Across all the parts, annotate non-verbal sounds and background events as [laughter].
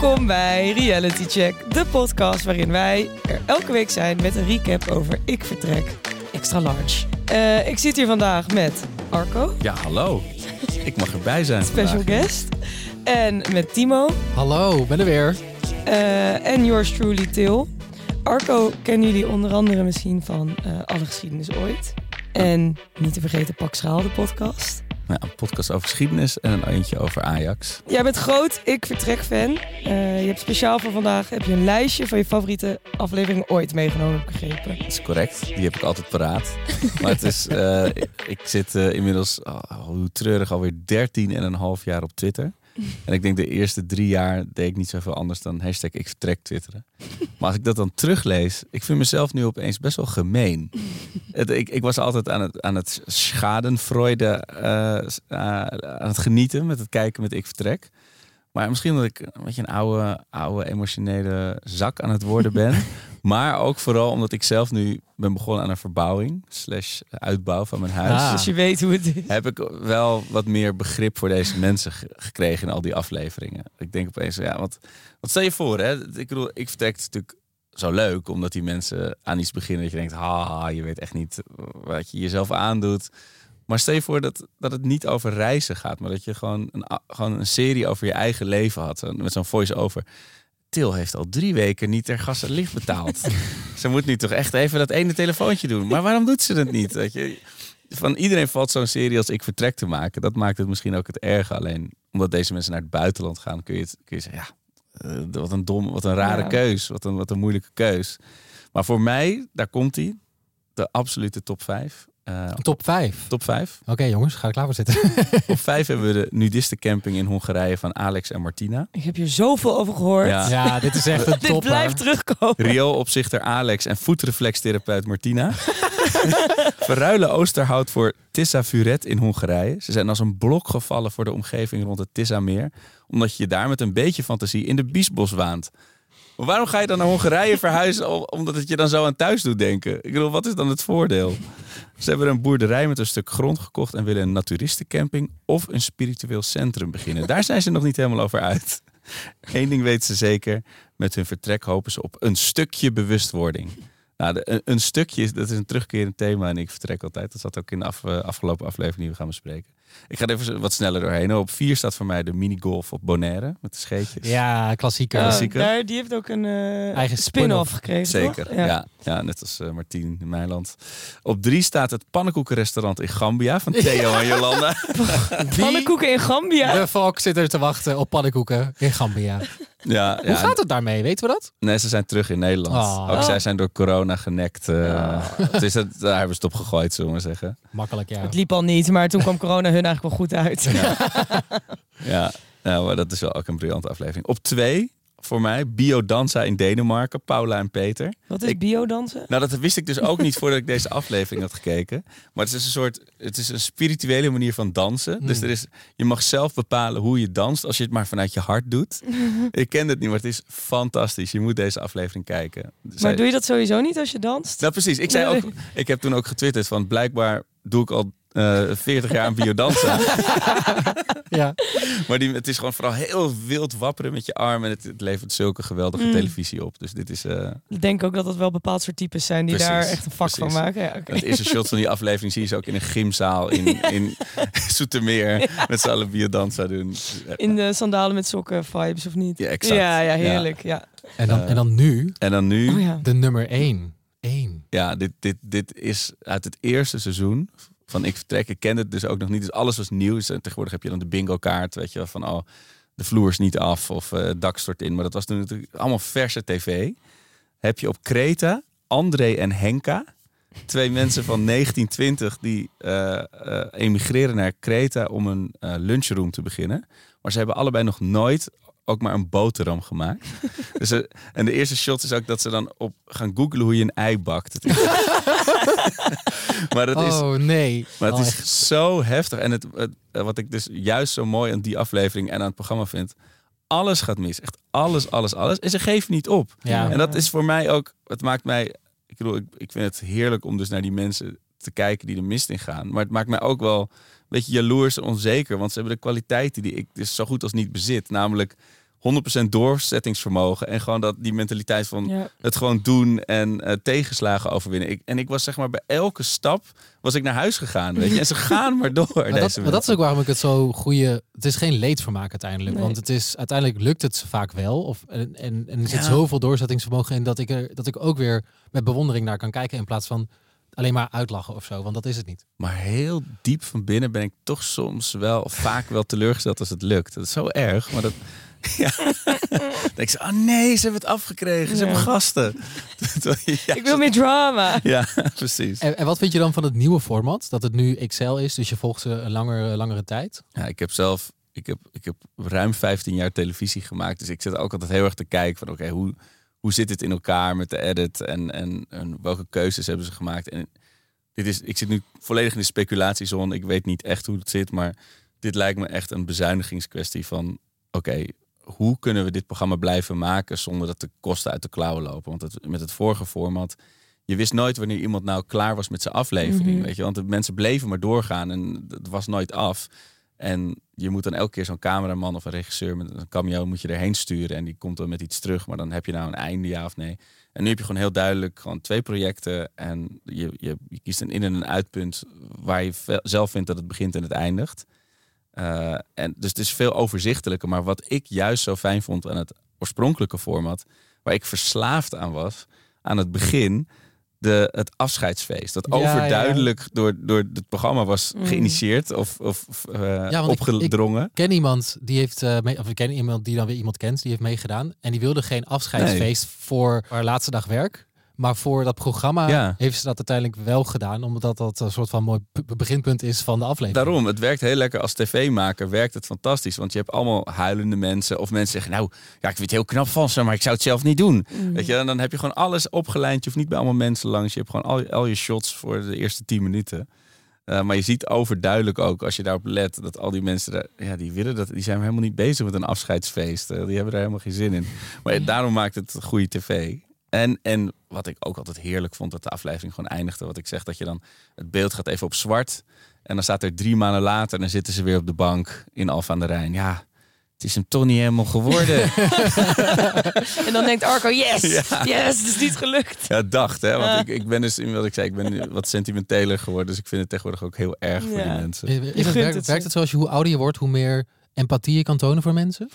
Welkom bij Reality Check, de podcast waarin wij er elke week zijn met een recap over Ik Vertrek Extra Large. Uh, ik zit hier vandaag met Arco. Ja, hallo. Ik mag erbij zijn. Special vandaag. guest. En met Timo. Hallo, ben er weer. Uh, en yours truly, Til. Arco kennen jullie onder andere misschien van uh, Alle Geschiedenis Ooit. En niet te vergeten Pak Schaal, de podcast. Ja, een podcast over geschiedenis en een eentje over Ajax. Jij bent groot Ik Vertrek fan. Uh, je hebt speciaal voor vandaag heb je een lijstje van je favoriete afleveringen ooit meegenomen, heb begrepen. Dat is correct. Die heb ik altijd paraat. [laughs] maar het is, uh, ik, ik, zit uh, inmiddels, oh, hoe treurig, alweer 13 en een half jaar op Twitter. [laughs] En ik denk de eerste drie jaar deed ik niet zoveel anders dan hashtag ik vertrek twitteren. [laughs] Maar als ik dat dan teruglees, ik vind mezelf nu opeens best wel gemeen. [laughs] Het, ik, ik, was altijd aan het, aan het schadenfreude, uh, uh, aan het genieten met het kijken met ik vertrek. Maar misschien dat ik een beetje een oude, oude emotionele zak aan het worden ben. Maar ook vooral omdat ik zelf nu ben begonnen aan een verbouwing. Slash uitbouw van mijn huis. Ah. Dus je weet hoe het is. Heb ik wel wat meer begrip voor deze mensen gekregen in al die afleveringen. Ik denk opeens, ja, wat, wat stel je voor, hè? Ik bedoel, ik vertrek natuurlijk zo leuk, omdat die mensen aan iets beginnen dat je denkt, haha, je weet echt niet wat je jezelf aandoet. Maar stel je voor dat, dat het niet over reizen gaat, maar dat je gewoon een, gewoon een serie over je eigen leven had. Met zo'n voice-over. Til heeft al drie weken niet ter gas en licht betaald. [laughs] ze moet nu toch echt even dat ene telefoontje doen. Maar waarom doet ze dat niet? Weet je? Van iedereen valt zo'n serie als Ik Vertrek te maken. Dat maakt het misschien ook het erge. Alleen omdat deze mensen naar het buitenland gaan, kun je, het, kun je zeggen, ja, uh, wat een dom, wat een rare ja. keus. Wat een, wat een moeilijke keus. Maar voor mij, daar komt hij, de absolute top 5. Uh, top 5? Top 5. Oké okay, jongens, ga er klaar voor zitten. [laughs] op 5 hebben we de nudistencamping in Hongarije van Alex en Martina. Ik heb hier zoveel over gehoord. Ja, ja dit is echt [laughs] een top. dit blijft terugkomen. Rioolopzichter Alex en voetreflextherapeut Martina. [laughs] Verruilen Oosterhout voor Tissa Furet in Hongarije. Ze zijn als een blok gevallen voor de omgeving rond het Tissameer. Omdat je je daar met een beetje fantasie in de Biesbos waant. Maar waarom ga je dan naar Hongarije verhuizen omdat het je dan zo aan thuis doet denken? Ik bedoel, wat is dan het voordeel? Ze hebben een boerderij met een stuk grond gekocht en willen een naturistencamping of een spiritueel centrum beginnen. Daar zijn ze nog niet helemaal over uit. Eén ding weten ze zeker, met hun vertrek hopen ze op een stukje bewustwording. Nou, een, stukje, dat is een terugkerend thema en ik vertrek altijd. Dat zat ook in de uh, afgelopen aflevering die we gaan bespreken. Ik ga er even wat sneller doorheen. Op vier staat voor mij de minigolf op Bonaire met de scheetjes. Ja, klassieker. Uh, klassieker. Daar, die heeft ook een uh, eigen spin-off gekregen. Zeker, toch? ja. ja. Ja, net als uh, Martien in Meiland. Op drie staat het pannenkoekenrestaurant in Gambia van Theo en Jolanda. [laughs] pannenkoeken in Gambia? De volk zit er te wachten op pannenkoeken in Gambia. Ja, Hoe gaat het daarmee? Weten we dat? Nee, ze zijn terug in Nederland. Oh. Ook zij zijn door corona genekt. Uh, oh. dus dat, daar hebben ze het op gegooid, zullen we maar zeggen. Makkelijk, ja. Het liep al niet, maar toen kwam [laughs] corona hun eigenlijk wel goed uit. Ja, [laughs] ja nou, maar dat is wel ook een briljante aflevering. Op twee, voor mij, biodanza in Denemarken, Paula en Peter. Wat is biodansen? Nou, dat wist ik dus ook niet [laughs] voordat ik deze aflevering had gekeken. Maar het is een soort, het is een spirituele manier van dansen. Mm. Dus er is, je mag zelf bepalen hoe je danst, als je het maar vanuit je hart doet. ik ken het niet, maar het is fantastisch. Je moet deze aflevering kijken. Maar doe je dat sowieso niet als je danst? Nou, precies. Ik, zei ook, ik heb toen ook getwitterd van, blijkbaar doe ik al uh, 40 jaar aan biodansen. [laughs] ja. Maar die, het is gewoon vooral heel wild wapperen met je arm. En het, het levert zulke geweldige mm. televisie op. Dus dit is... Uh... Ik denk ook dat het wel bepaald soort types zijn die precies, daar echt een vak precies. van maken. Ja, okay. Het eerste shot van die aflevering zie je ze ook in een gymzaal in, [laughs] in Zoetermeer. Ja. Met z'n allen biodanza doen. In de sandalen met sokken vibes of niet? Ja, exact. Ja, ja heerlijk. Ja. En, dan, en dan nu? En dan nu? Oh, ja. De nummer 1. Ja, dit, dit, dit is uit het eerste seizoen van ik vertrek. Ik kende het dus ook nog niet. Dus alles was nieuw. Dus tegenwoordig heb je dan de bingo kaart. Weet je van oh, de vloer is niet af of uh, het dak stort in. Maar dat was toen natuurlijk allemaal verse tv. Heb je op Kreta André en Henka. Twee mensen van [laughs] 1920 die uh, emigreren naar Kreta om een lunchroom te beginnen. Maar ze hebben allebei nog nooit ook maar een boterham gemaakt. [laughs] dus, uh, en de eerste shot is ook dat ze dan op gaan googlen hoe je een ei bakt. [laughs] Maar het is, oh nee. Maar het oh, is echt. zo heftig. En het, het, wat ik dus juist zo mooi aan die aflevering en aan het programma vind. Alles gaat mis. Echt alles, alles, alles. En ze geven niet op. Ja. En dat is voor mij ook... Het maakt mij... Ik bedoel, ik, ik vind het heerlijk om dus naar die mensen te kijken die de mist in gaan. Maar het maakt mij ook wel een beetje jaloers en onzeker. Want ze hebben de kwaliteiten die ik dus zo goed als niet bezit. Namelijk 100% doorzettingsvermogen. En gewoon dat, die mentaliteit van Ja. het gewoon doen en eh, tegenslagen overwinnen. Ik, en ik was zeg maar bij elke stap was ik naar huis gegaan. Weet je? En ze [laughs] gaan maar door. Maar deze dat, maar dat is ook waarom ik het zo goede. Het is geen leedvermaak uiteindelijk. Nee. Want het is uiteindelijk lukt het vaak wel. Of, en, en, en er zit Ja. zoveel doorzettingsvermogen in dat ik, er, dat ik ook weer met bewondering naar kan kijken. In plaats van alleen maar uitlachen of zo. Want dat is het niet. Maar heel diep van binnen ben ik toch soms wel, vaak wel teleurgesteld als het lukt. Dat is zo erg, maar dat... [laughs] Ja. Dan denk ik zo, oh nee, ze hebben het afgekregen. Ze Ja. hebben gasten. [laughs] Ik wil meer drama. Ja, [laughs] precies. En, en wat vind je dan van het nieuwe format? Dat het nu Excel is, dus je volgt ze een langer, langere tijd. Ja, ik heb zelf ik heb, ik heb ruim 15 jaar televisie gemaakt. Dus ik zit ook altijd heel erg te kijken van oké, hoe, hoe zit het in elkaar met de edit en, en, en welke keuzes hebben ze gemaakt. En dit is, ik zit nu volledig in de speculatiezone. Ik weet niet echt hoe het zit, maar dit lijkt me echt een bezuinigingskwestie van oké, hoe kunnen we dit programma blijven maken zonder dat de kosten uit de klauwen lopen? Want het, met het vorige format, je wist nooit wanneer iemand nou klaar was met zijn aflevering. Mhm. Weet je? Want de mensen bleven maar doorgaan en het was nooit af. En je moet dan elke keer zo'n cameraman of een regisseur met een cameo moet je erheen sturen. En die komt dan met iets terug. Maar dan heb je nou een einde, ja of nee. En nu heb je gewoon heel duidelijk gewoon twee projecten. En je, je, je kiest een in- en een uitpunt waar je zelf vindt dat het begint en het eindigt. Eh, en dus het is veel overzichtelijker. Maar wat ik juist zo fijn vond aan het oorspronkelijke format, waar ik verslaafd aan was, aan het begin, de, het afscheidsfeest. Dat Ja, overduidelijk Door, door het programma was Mm. geïnitieerd of, of eh, opgedrongen. Ik ken iemand die heeft, mee, of ik ken iemand die dan weer iemand kent, die heeft meegedaan. En die wilde geen afscheidsfeest voor haar laatste dag werk. Maar voor dat programma Ja. heeft ze dat uiteindelijk wel gedaan. Omdat dat een soort van mooi beginpunt is van de aflevering. Daarom, het werkt heel lekker als tv-maker. Werkt het fantastisch. Want je hebt allemaal huilende mensen. Of mensen zeggen, nou, ja, ik vind het heel knap van ze, maar ik zou het zelf niet doen. Mm. Weet je, en dan heb je gewoon alles opgelijnd. Je hoeft niet bij allemaal mensen langs. Je hebt gewoon al, al je shots voor de eerste 10 minuten. Eh, maar je ziet overduidelijk ook, als je daarop let, dat al die mensen, daar, ja, die willen dat, die zijn helemaal niet bezig met een afscheidsfeest. Eh, die hebben er helemaal geen zin in. Maar daarom maakt het goede tv. En, en wat ik ook altijd heerlijk vond, dat de aflevering gewoon eindigde. Wat ik zeg, dat je dan, het beeld gaat even op zwart. En dan staat er drie maanden later, en dan zitten ze weer op de bank in Alphen aan de Rijn. Ja, het is hem toch niet helemaal geworden. [laughs] En dan denkt Arco, yes, Ja. yes, het is niet gelukt. Ja, dacht hè. Want Ja. ik, ik ben dus, in wat ik zei, ik ben wat sentimenteler geworden. Dus ik vind het tegenwoordig ook heel erg voor die mensen. Is- is Je het, werkt, het werkt het zoals je hoe ouder je wordt, hoe meer empathie je kan tonen voor mensen?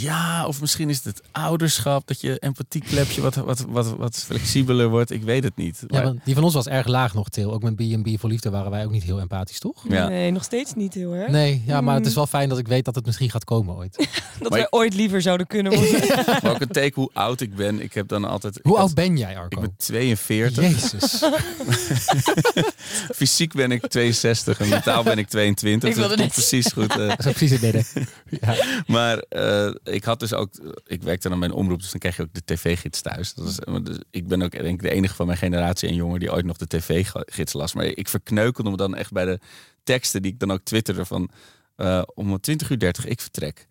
Ja, of misschien is het het ouderschap, dat je empathieklepje wat, wat, wat, wat flexibeler wordt. Ik weet het niet. Maar- die van ons was erg laag nog, Til. Ook met B&B voor Liefde waren wij ook niet heel empathisch, toch? Ja. Nee, nog steeds niet heel erg. Nee, ja, maar het is Mm. wel fijn dat ik weet dat het misschien gaat komen ooit. [laughs] Dat Maar wij ik- ooit liever zouden kunnen worden. [laughs] [laughs] maar ook een teken hoe oud ik ben. Ik heb dan altijd. ik Hoe had- oud ben jij, Ik Arco? ben 42. Jezus. Fysiek ben ik 62 en mentaal ben ik 22. Ik Dus wilde dat komt net precies goed. eh. Dat is precies het midden. Ja. Maar eh, ik had dus ook, ik werkte dan bij een omroep, dus dan krijg je ook de tv-gids thuis. Dat is, dus ik ben ook denk ik de enige van mijn generatie en jonger die ooit nog de tv-gids las. Maar ik verkneukelde me dan echt bij de teksten die ik dan ook twitterde van eh, om 20 uur 30, ik vertrek.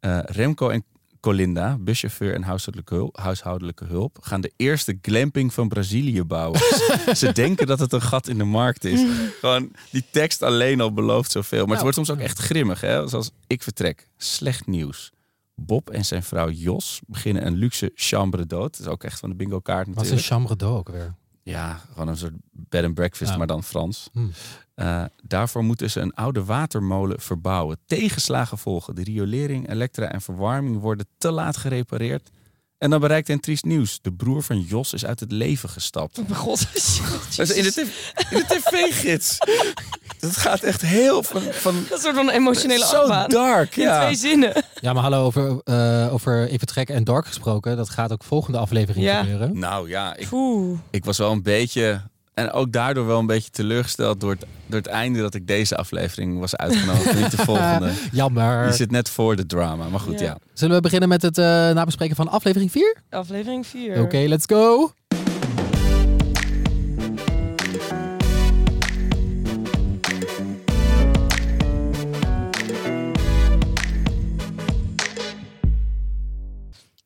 Eh, Remco en Colinda, buschauffeur en huishoudelijke hulp, huishoudelijke hulp, gaan de eerste glamping van Brazilië bouwen. [laughs] Ze denken dat het een gat in de markt is. Gewoon die tekst alleen al belooft zoveel. Maar het Nou, wordt soms ook echt grimmig. Hè? Zoals ik vertrek. Slecht nieuws. Bob en zijn vrouw Jos beginnen een luxe chambre d'hôte. Dat is ook echt van de bingo kaart Wat is een natuurlijk. chambre d'eau ook weer? Ja, gewoon een soort bed and breakfast, Ja. maar dan Frans. Hm. Eh, daarvoor moeten ze een oude watermolen verbouwen. Tegenslagen volgen. De riolering, elektra en verwarming worden te laat gerepareerd. En dan bereikt hen triest nieuws. De broer van Jos is uit het leven gestapt. Oh mijn god. [laughs] Dat is in de, tv in de tv-gids. [laughs] Dat gaat echt heel van... van Een soort van emotionele zo achtbaan. dark, In ja. twee zinnen. Ja, maar hallo, over, eh over Even Trek en Dark gesproken. Dat gaat ook volgende aflevering Ja. gebeuren. Nou ja, ik, Oeh. ik was wel een beetje... En ook daardoor wel een beetje teleurgesteld door het, door het einde dat ik deze aflevering was uitgenodigd. en niet de volgende. [laughs] Jammer. Die zit net voor de drama. Maar goed, Ja. ja. Zullen we beginnen met het eh, nabespreken van aflevering 4? Aflevering 4. Oké, let's go.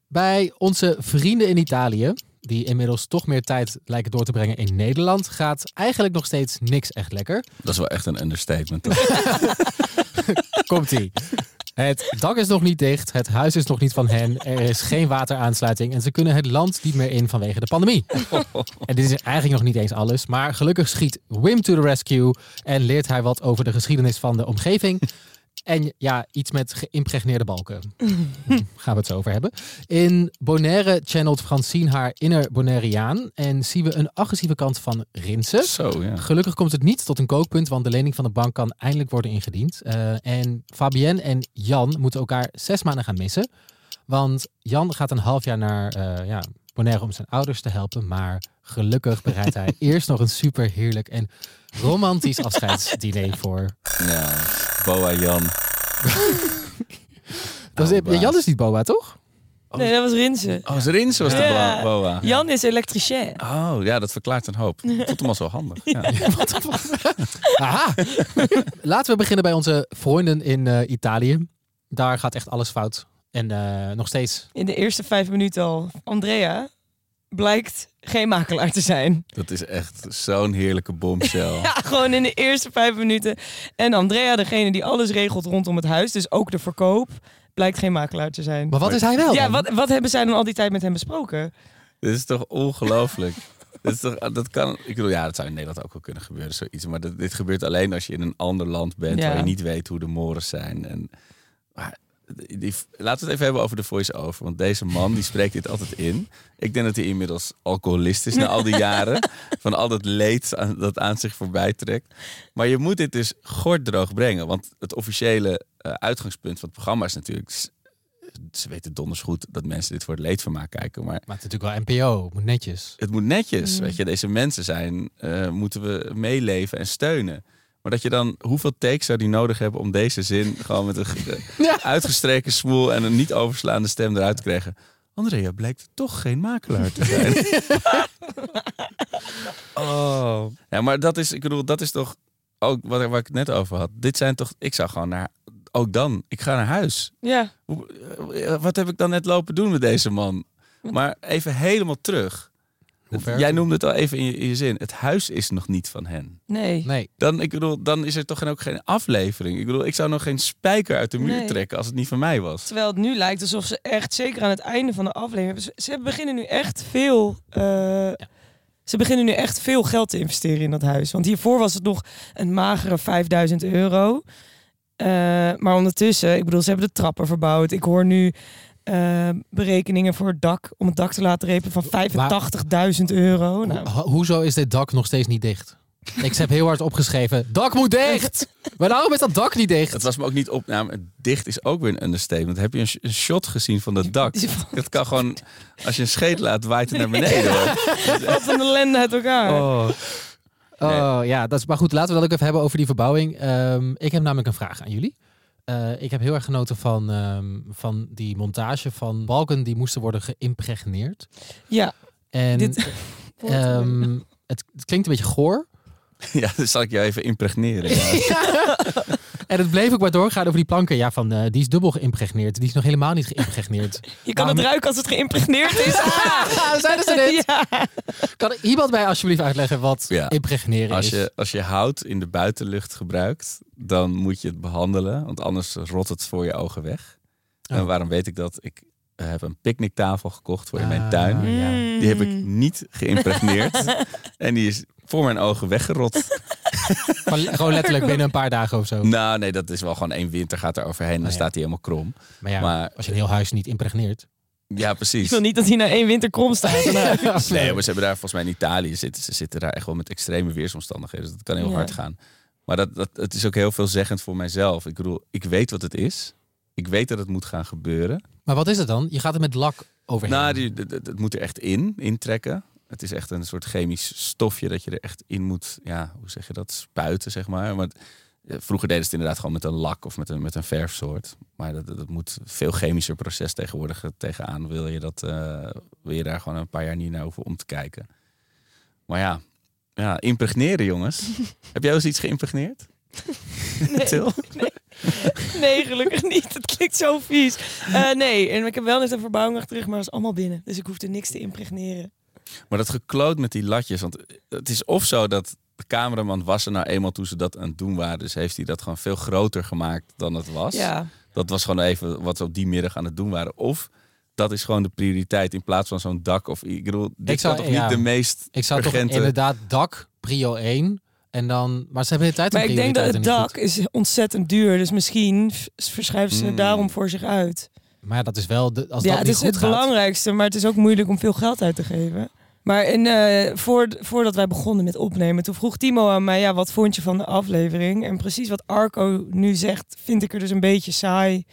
Bij onze vrienden in Italië, die inmiddels toch meer tijd lijken door te brengen in Nederland, gaat eigenlijk nog steeds niks echt lekker. Dat is wel echt een understatement. toch? [laughs] Komt ie. Het dak is nog niet dicht, het huis is nog niet van hen, er is geen wateraansluiting en ze kunnen het land niet meer in vanwege de pandemie. [laughs] En dit is eigenlijk nog niet eens alles, maar gelukkig schiet Wim to the rescue en leert hij wat over de geschiedenis van de omgeving. En ja, iets met geïmpregneerde balken. Gaan we het zo over hebben. In Bonaire channelt Francine haar inner Bonaireaan en zien we een agressieve kant van Rinsen. Zo, ja. Gelukkig komt het niet tot een kookpunt, want de lening van de bank kan eindelijk worden ingediend. Eh, en Fabienne en Jan moeten elkaar zes maanden gaan missen. Want Jan gaat een half jaar naar uh, ja, Bonaire om zijn ouders te helpen. Maar gelukkig bereidt hij [laughs] eerst nog een super heerlijk en romantisch afscheidsdiner voor. Ja, Boa Jan. [laughs] Dat is, baas. Jan is niet Boa, toch? Nee, dat was Rinsen. Oh, Rins was de Ja. Boa. Jan is elektricien. Oh, ja, dat verklaart een hoop. Ik [laughs] vond hem al zo handig. Ja. [laughs] Aha. Laten we beginnen bij onze vrienden in eh, Italië. Daar gaat echt alles fout. En eh, nog steeds. In de eerste vijf minuten al. Andrea blijkt geen makelaar te zijn. Dat is echt zo'n heerlijke bombshell. [laughs] Ja, gewoon in de eerste vijf minuten. En Andrea, degene die alles regelt rondom het huis, dus ook de verkoop, blijkt geen makelaar te zijn. Maar wat is hij wel? Ja, dan? wat, wat hebben zij dan al die tijd met hem besproken? Dit is toch ongelooflijk? [laughs] Dit is toch, dat kan, ik bedoel, ja, dat zou in Nederland ook wel kunnen gebeuren, zoiets. Maar dat, dit gebeurt alleen als je in een ander land bent Ja. waar je niet weet hoe de morens zijn. En, maar, die, laten we het even hebben over de voice-over. Want deze man, die spreekt dit altijd in. Ik denk dat hij inmiddels alcoholist is na al die [laughs] jaren. Van al dat leed aan- dat aan zich voorbij trekt. Maar je moet dit dus gorddroog brengen. Want het officiële eh, uitgangspunt van het programma is natuurlijk... Ze weten donders goed dat mensen dit voor het leedvermaak kijken. Maar Maar het is natuurlijk wel NPO, moet netjes. het moet netjes. Mm. Weet je, deze mensen zijn, eh, moeten we meeleven en steunen. Maar dat je dan, hoeveel takes zou die nodig hebben om deze zin gewoon met een ge- [laughs] uitgestreken smoel en een niet overslaande stem eruit te krijgen? Andrea blijkt toch geen makelaar te zijn. [laughs] oh. Ja, maar dat is, ik bedoel, dat is toch ook wat, waar ik het net over had. Dit zijn toch, ik zou gewoon naar, ook dan, ik ga naar huis. Ja, eh, Wat heb ik dan net lopen doen met deze man? Maar even helemaal terug. Jij noemde het al even in je, in je zin. Het huis is nog niet van hen. nee. Nee. Dan, ik bedoel, dan is er toch ook geen aflevering. Ik bedoel, ik zou nog geen spijker uit de muur Nee. trekken als het niet van mij was. Terwijl het nu lijkt alsof ze echt, zeker aan het einde van de aflevering, ze, ze beginnen nu echt veel. eh, Ze beginnen nu echt veel geld te investeren in dat huis. Want hiervoor was het nog een magere 5000 euro. Eh, maar ondertussen, ik bedoel, ze hebben de trappen verbouwd. Ik hoor nu eh, berekeningen voor het dak, om het dak te laten repen van 85.000 euro. Nou, Ho- hoezo is dit dak nog steeds niet dicht? Ik heb heel hard opgeschreven, dak moet dicht! Maar waarom is dat dak niet dicht? Het was me ook niet op. Nou, dicht is ook weer een understatement. Heb je een, sh- een shot gezien van dat dak? Het kan gewoon, als je een scheet laat, waait het naar beneden. [laughs] wat een ellende uit elkaar. Oh. Oh ja, dat is, maar goed, laten we dat ook even hebben over die verbouwing. Ehm, ik heb namelijk een vraag aan jullie. Eh, ik heb heel erg genoten van, ehm, van die montage van balken die moesten worden geïmpregneerd. Ja, En dit. ehm, [laughs] het, het klinkt een beetje goor. [laughs] Ja, dan zal ik jou even impregneren. Ja. [laughs] En het bleef ook maar doorgaan over die planken. Ja, van eh, die is dubbel geïmpregneerd. Die is nog helemaal niet geïmpregneerd. [laughs] je kan het ruiken als het geïmpregneerd is. Ah! Zeiden ze dit? Ja. Kan iemand mij alsjeblieft uitleggen wat Ja. impregneren Als is? je, als je hout in de buitenlucht gebruikt, dan moet je het behandelen. Want anders rot het voor je ogen weg. Oh. En waarom weet ik dat? Ik heb een picknicktafel gekocht voor in mijn Ah, tuin. ja. Die heb ik niet geïmpregneerd. en die is voor mijn ogen weggerot. Gewoon, [laughs] gewoon letterlijk binnen een paar dagen of zo. Nou, nee, dat is wel gewoon één winter gaat er overheen. Dan Oh, ja. staat hij helemaal krom. Maar ja, Maar- als je een heel huis niet impregneert. Ja, Ik precies. wil niet dat hij na één winter krom staat. [laughs] [laughs] Nee, maar ze hebben daar volgens mij in Italië zitten. Ze zitten daar echt wel met extreme weersomstandigheden. Dus dat kan heel Ja. hard gaan. Maar dat, dat, het is ook heel veelzeggend voor mijzelf. Ik bedoel, ik weet wat het is. Ik weet dat het moet gaan gebeuren. Maar wat is het dan? Je gaat er met lak overheen. Nou, die, het moet er echt in, intrekken. Het is echt een soort chemisch stofje dat je er echt in moet, ja, hoe zeg je dat, spuiten, zeg maar. Maar eh, vroeger deden ze het inderdaad gewoon met een lak of met een, met een verfsoort. Maar dat, dat moet veel chemischer proces tegenwoordig eh, tegenaan. Wil je, dat, eh, wil je daar gewoon een paar jaar niet naar hoeven om te kijken. Maar ja, ja impregneren jongens. [laughs] Heb jij eens iets geïmpregneerd? [laughs] Nee. Nee, gelukkig niet. Het klinkt zo vies. Nee, en ik heb wel net een verbouwing achter de rug, maar dat is allemaal binnen. Dus ik hoef er niks te impregneren. Maar dat gekloot met die latjes. Want het is of zo dat de cameraman was er nou eenmaal toen ze dat aan het doen waren. Dus heeft hij dat gewoon veel groter gemaakt dan het was. Ja, Dat was gewoon even wat ze op die middag aan het doen waren. Of dat is gewoon de prioriteit in plaats van zo'n dak. Of ik bedoel, dit Ik zou- toch ja. niet de meest Ik zou toch inderdaad dak, prio 1. En dan, maar ze hebben de tijd Maar ik denk dat het dak is ontzettend duur. Dus misschien verschuiven ze het Mm. daarom voor zich uit. Maar ja, dat is wel, de, als ja, dat het niet is goed het gaat. belangrijkste. Maar het is ook moeilijk om veel geld uit te geven. Maar in, eh, voor, voordat wij begonnen met opnemen, toen vroeg Timo aan mij, ja, wat vond je van de aflevering? En precies wat Arco nu zegt, vind ik er dus een beetje saai.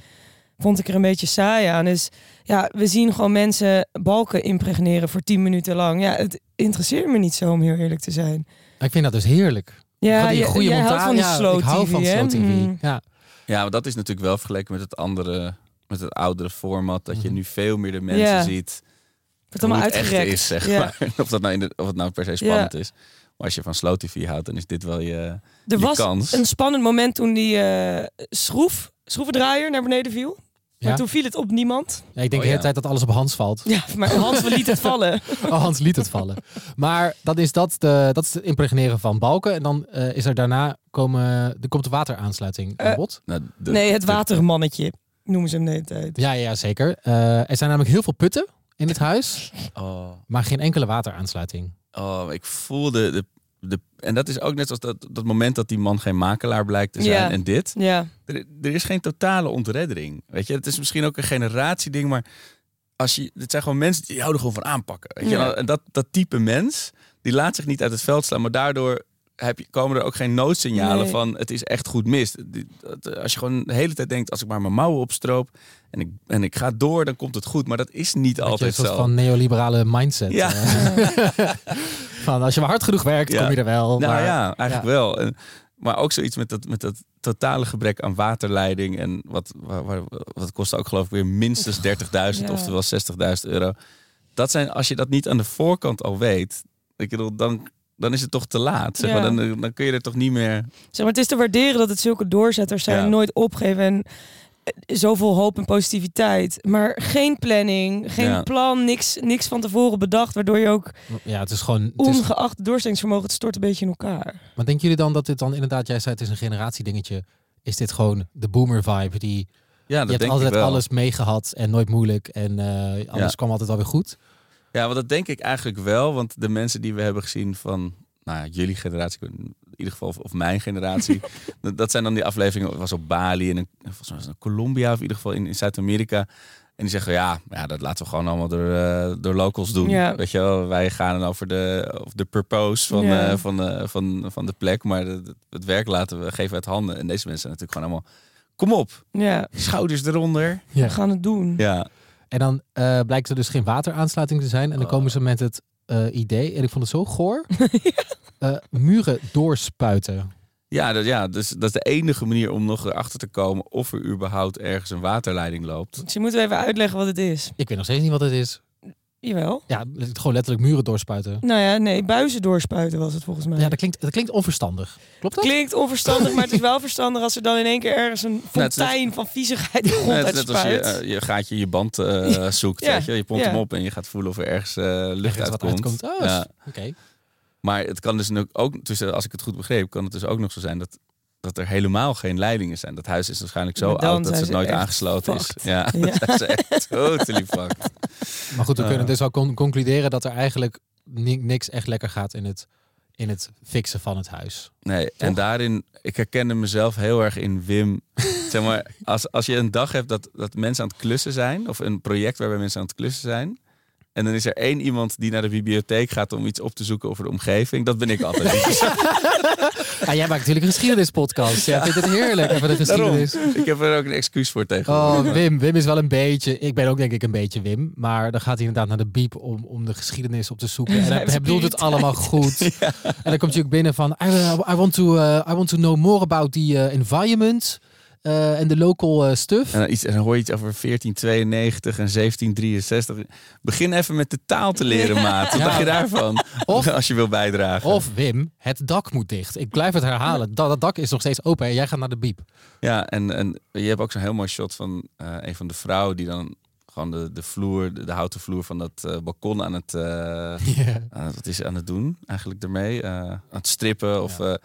Vond ik er een beetje saai aan. Dus ja, we zien gewoon mensen balken impregneren voor 10 minuten lang. Ja, het interesseert me niet zo om heel eerlijk te zijn. Ik vind dat dus heerlijk. Ja, die je- goede jij montage. van die Ja, slow ik hou TV, van slow TV. Mm. Ja. Ja, maar dat is natuurlijk wel vergeleken met het andere, met het oudere format. Dat je Mhm. nu veel meer de mensen Ja. ziet. Allemaal het echt uitgerekt. is, zeg Ja. maar. [laughs] Of, dat nou in de, of het nou per se spannend is. Maar als je van slow TV houdt, dan is dit wel je, Er je was kans. een spannend moment toen die eh, schroef, schroevendraaier naar beneden viel. Maar Ja. toen viel het op niemand. Ja, ik denk Oh, de hele tijd dat alles op Hans valt. Ja, maar Hans liet het vallen. [laughs] Oh, Hans liet het vallen. Maar dan is dat, de, dat is het impregneren van balken. En dan eh, is er daarna komen, er komt de wateraansluiting aan Eh, bod. Nou, de- nee, het watermannetje noemen ze hem de hele tijd. Ja, ja, zeker. Eh, er zijn namelijk heel veel putten in het huis, [laughs] Oh, maar geen enkele wateraansluiting. oh, ik voelde de, de... En dat is ook net als dat, dat moment dat die man geen makelaar blijkt te zijn. Ja. En dit. Ja, Er, er is geen totale ontreddering. Weet je, het is misschien ook een generatieding, maar als je, het zijn gewoon mensen die houden gewoon van aanpakken. Weet je? Ja. En dat, dat type mens, die laat zich niet uit het veld slaan, maar daardoor heb je, komen er ook geen noodsignalen Nee. van het is echt goed mis. Dat- Als je gewoon de hele tijd denkt, als ik maar mijn mouwen opstroop en ik, en ik ga door, dan komt het goed. Maar dat is niet altijd een soort zo. van neoliberale mindset. Ja. eh. [laughs] van als je maar hard genoeg werkt, Ja. kom je er wel. Nou maar, ja, eigenlijk wel. En, maar ook zoiets met dat, met dat totale gebrek aan waterleiding. En wat, waar, waar- wat kost ook geloof ik weer minstens 30.000, Ja. oftewel 60.000 euro. Dat zijn, als je dat niet aan de voorkant al weet, ik bedoel, dan, dan is het toch te laat. Zeg Ja. maar. dan, dan kun je er toch niet meer... zeg maar, het is te waarderen dat het zulke doorzetters zijn. Ja. Nooit opgeven en eh, zoveel hoop en positiviteit. Maar geen planning, geen Ja. plan, niks, niks van tevoren bedacht. Waardoor je ook, ja, het is gewoon... Het is, ongeacht het doorzettingsvermogen, het stort een beetje in elkaar. maar denken jullie dan dat dit dan inderdaad, jij zei het is een generatiedingetje. Is dit gewoon de boomer vibe die... Ja, je dat hebt denk altijd ik wel. alles meegehad en nooit moeilijk. En eh, alles Ja. kwam altijd wel weer goed. Ja, want dat denk ik eigenlijk wel. Want de mensen die we hebben gezien van nou, ja, jullie generatie, in ieder geval, of, of mijn generatie, [laughs] dat- zijn dan die afleveringen. Het was op Bali en volgens mij was het in Colombia, of in ieder geval in, in Zuid-Amerika. En die zeggen, ja, ja, dat laten we gewoon allemaal door, eh, door locals doen. Ja. Weet je wel, wij gaan over de, over de purpose van, Ja. eh, van, eh, van, van de plek. Maar het, het werk laten we geven uit handen. En deze mensen zijn natuurlijk gewoon allemaal, kom op, Ja, schouders eronder. Ja. we gaan het doen. Ja, En dan eh, blijkt er dus geen wateraansluiting te zijn. En dan Oh. komen ze met het eh, idee, en ik vond het zo goor, [laughs] eh, muren doorspuiten. Ja, dat, ja dus dat is de enige manier om nog erachter te komen of er überhaupt ergens een waterleiding loopt. Dus je moet even uitleggen wat het is. Ik weet nog steeds niet wat het is. Jawel. Ja, gewoon letterlijk muren doorspuiten. Nou ja, nee, buizen doorspuiten was het volgens mij. Ja, dat klinkt, dat klinkt onverstandig. Klopt dat? Klinkt onverstandig, maar het is [laughs] wel verstandig als er dan in één keer ergens een net- fontein van viezigheid de grond net als je, uitspuit. eh, je gaatje je band eh, [laughs] zoekt. Ja, Weet je? je pompt ja. hem op en je gaat voelen of er ergens eh, lucht Ergens wat uitkomt. uitkomt. Oh, ja. Oké. Maar het kan dus nu ook, tussen, als ik het goed begreep, kan het dus ook nog zo zijn dat, dat er helemaal geen leidingen zijn. Dat huis is waarschijnlijk zo oud dat het ze nooit aangesloten is. Ja, [laughs] Ja. dat is echt totally fucked. Maar goed, we Eh. kunnen dus al con- concluderen dat er eigenlijk ni- niks echt lekker gaat in het, in het fixen van het huis. Nee, en daarin, ik herkende mezelf heel erg in Wim. [laughs] zeg maar, als, als je een dag hebt dat, dat mensen aan het klussen zijn, of een project waarbij mensen aan het klussen zijn. En dan is er één iemand die naar de bibliotheek gaat om iets op te zoeken over de omgeving. Dat ben ik altijd. [laughs] Ah, jij maakt natuurlijk een geschiedenispodcast. Jij vindt het heerlijk even de Daarom. geschiedenis. ik heb er ook een excuus voor tegenwoordig. Oh, Wim. Wim is wel een beetje... Ik ben ook denk ik een beetje Wim. Maar dan gaat hij inderdaad naar de biep om, om de geschiedenis op te zoeken. En [laughs] hij, bedoelt het allemaal [laughs] goed. En dan komt hij ook binnen van... I, I, want, to, uh, I want to know more about the uh, environment. Uh, en de local uh, stuff. En dan, iets, en dan hoor je iets over 1492 en 1763. Begin even met de taal te leren, [laughs] maat. Wat Ja. dacht je daarvan? Of- [laughs] als je wil bijdragen. Of Wim, het dak moet dicht. Ik blijf het herhalen. Dat, dat dak is nog steeds open en jij gaat naar de biep. Ja, en, en je hebt ook zo'n heel mooi shot van eh, een van de vrouwen die dan gewoon de, de vloer, de, de houten vloer van dat eh, balkon aan het, eh, [laughs] aan het- wat is aan het doen eigenlijk ermee? Eh, aan het strippen of Ja. eh,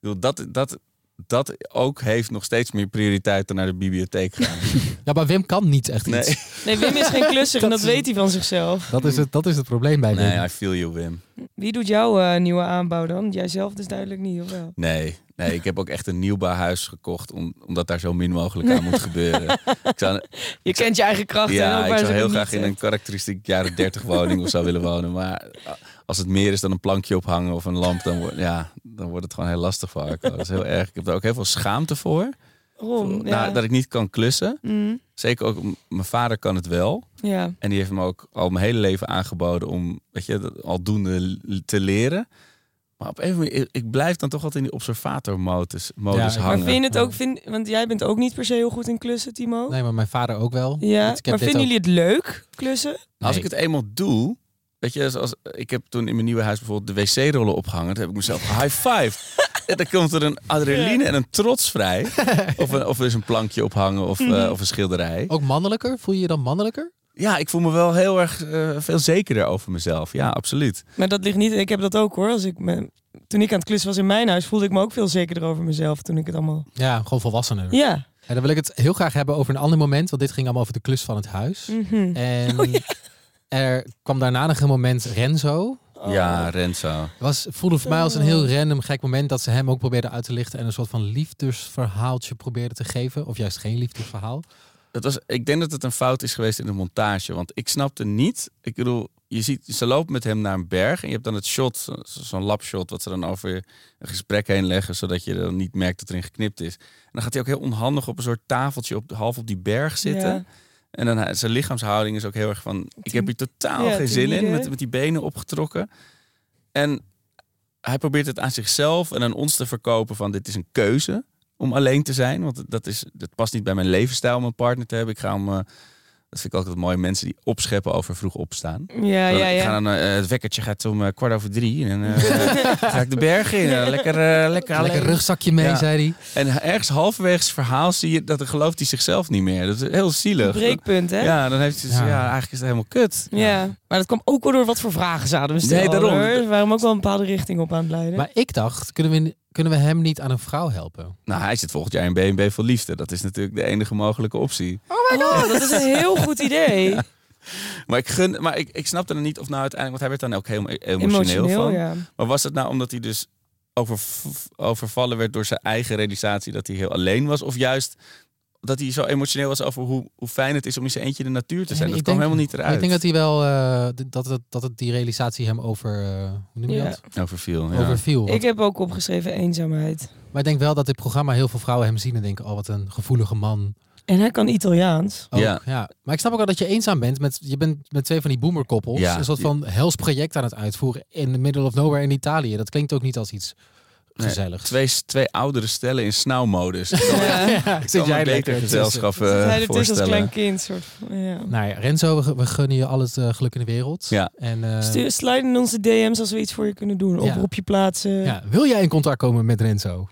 bedoel, dat, dat, dat ook heeft nog steeds meer prioriteit dan naar de bibliotheek gaan. [laughs] Ja, maar Wim kan niet echt iets. [laughs] Nee, Wim is geen klusser en Dat weet hij van zichzelf. Dat, is het, dat is het probleem bij Wim. nee, I feel you, Wim. Wie doet jouw eh, nieuwe aanbouw dan? Jij zelf dus duidelijk niet, of wel? Nee, nee, ik heb ook echt een nieuwbouwhuis gekocht, om, omdat daar zo min mogelijk aan moet gebeuren. [laughs] Ik zou, Je kent je eigen krachten. ook ja, ik zou heel graag in een karakteristiek jaren 30 woning of zo willen wonen. Maar als het meer is dan een plankje ophangen of een lamp, dan, wordt ja, dan wordt het gewoon heel lastig voor Arco. Dat is heel erg. Ik heb er ook heel veel schaamte voor. Nou, Ja. dat ik niet kan klussen. Mm, Zeker ook, mijn vader kan het wel. ja. En die heeft me ook al mijn hele leven aangeboden om, weet je, dat aldoende te leren. Maar op een manier, ik blijf dan toch altijd in die observatormodus modus Ja, maar Maar hangen. vind je het ook, vind, want jij bent ook niet per se heel goed in klussen, Timo. Nee, maar mijn vader ook wel. Ja, Want ik heb maar vinden ook- jullie het leuk, klussen? Als Nee. ik het eenmaal doe, weet je, zoals ik heb toen in mijn nieuwe huis bijvoorbeeld de wc-rollen opgehangen. Toen heb ik mezelf high five. [laughs] en dan komt er een adrenaline en een trots vrij. [laughs] Of, een, of er is een plankje ophangen of, Mhm. eh, of een schilderij. Ook mannelijker? Voel je je dan mannelijker? Ja, ik voel me wel heel erg eh, veel zekerder over mezelf. Ja, absoluut. Maar dat ligt niet, ik heb dat ook hoor. Als ik me, toen ik aan het klussen was in mijn huis, voelde ik me ook veel zekerder over mezelf toen ik het allemaal... Ja, gewoon volwassener. Ja. En dan wil ik het heel graag hebben over een ander moment. Want dit ging allemaal over de klus van het huis. Mhm. En Oh, ja. er kwam daarna nog een moment Renzo. Oh. Ja, Renzo. was, voelde voor mij als een heel random gek moment dat ze hem ook probeerden uit te lichten en een soort van liefdesverhaaltje probeerden te geven. Of juist geen liefdesverhaal. Dat was, ik denk dat het een fout is geweest in de montage. Want ik snapte niet. Ik bedoel, je ziet, ze lopen met hem naar een berg. En je hebt dan het shot, zo- zo'n lapshot, wat ze dan over een gesprek heen leggen. Zodat je dan niet merkt dat erin geknipt is. En dan gaat hij ook heel onhandig op een soort tafeltje op, half op die berg zitten. Ja. En dan hij- zijn lichaamshouding is ook heel erg van. Ik heb hier totaal Ja, geen zin in. met die benen opgetrokken. En hij probeert het aan zichzelf en aan ons te verkopen van dit is een keuze om alleen te zijn. Want dat, is, dat past niet bij mijn levensstijl om een partner te hebben. Ik ga om, eh, dat vind ik altijd mooi, mensen die opscheppen over vroeg opstaan. Ja, ja, Ik ja. ga dan, eh, het wekkertje gaat om eh, kwart over drie. En eh, [laughs] ga ik de berg in. Lekker, lekker alleen. Lekker rugzakje mee, Ja. zei hij. En ergens halverwege het verhaal zie je dat dan gelooft hij zichzelf niet meer. Dat is heel zielig. Breekpunt, hè? Ja, dan heeft hij ja. Ja. ja, eigenlijk is het helemaal kut. Ja, maar dat kwam ook wel door wat voor vragen ze hadden we stellen. Nee, daarom. hoor. Hem ook wel een bepaalde richting op aan het leiden. Maar ik dacht, kunnen we, kunnen we hem niet aan een vrouw helpen? Nou, hij zit volgend jaar in BNB voor liefde. Dat is natuurlijk de enige mogelijke optie. oh, dat is een heel goed idee. [laughs] Maar ik gun, maar ik, ik snapte er niet of nou uiteindelijk, want hij werd dan ook helemaal emotioneel, Emotioneel, van. ja. Maar was het nou omdat hij dus over, overvallen werd door zijn eigen realisatie dat hij heel alleen was? Of juist dat hij zo emotioneel was over hoe, hoe fijn het is om in zijn eentje in de natuur te zijn? Nee, dat kwam denk- helemaal niet eruit. Ik denk dat hij wel, eh, dat, het, dat het die realisatie hem over, eh, hoe noem je Ja. dat? Overviel, ja. Overviel. Want- Ik heb ook opgeschreven eenzaamheid. Maar ik denk wel dat dit programma heel veel vrouwen hem zien en denken, oh wat een gevoelige man. En hij kan Italiaans. Ook, Ja. ja. Maar ik snap ook wel dat je eenzaam bent. Met, je bent met twee van die boomerkoppels. Ja. Een soort van hels project aan het uitvoeren in the middle of nowhere in Italië. Dat klinkt ook niet als iets Nee, gezelligs. Twee, twee oudere stellen in snauwmodus. Ja. [laughs] Ja, Ik kan me beter gezelschap hij eh het is als voorstellen. klein kind. Soort van, ja. Nou ja, Renzo, we, we gunnen je al het eh, geluk in de wereld. Ja. En, eh, Stuur, slide in onze DM's als we iets voor je kunnen doen. Ja. Oproepje plaatsen. ja, wil jij in contact komen met Renzo?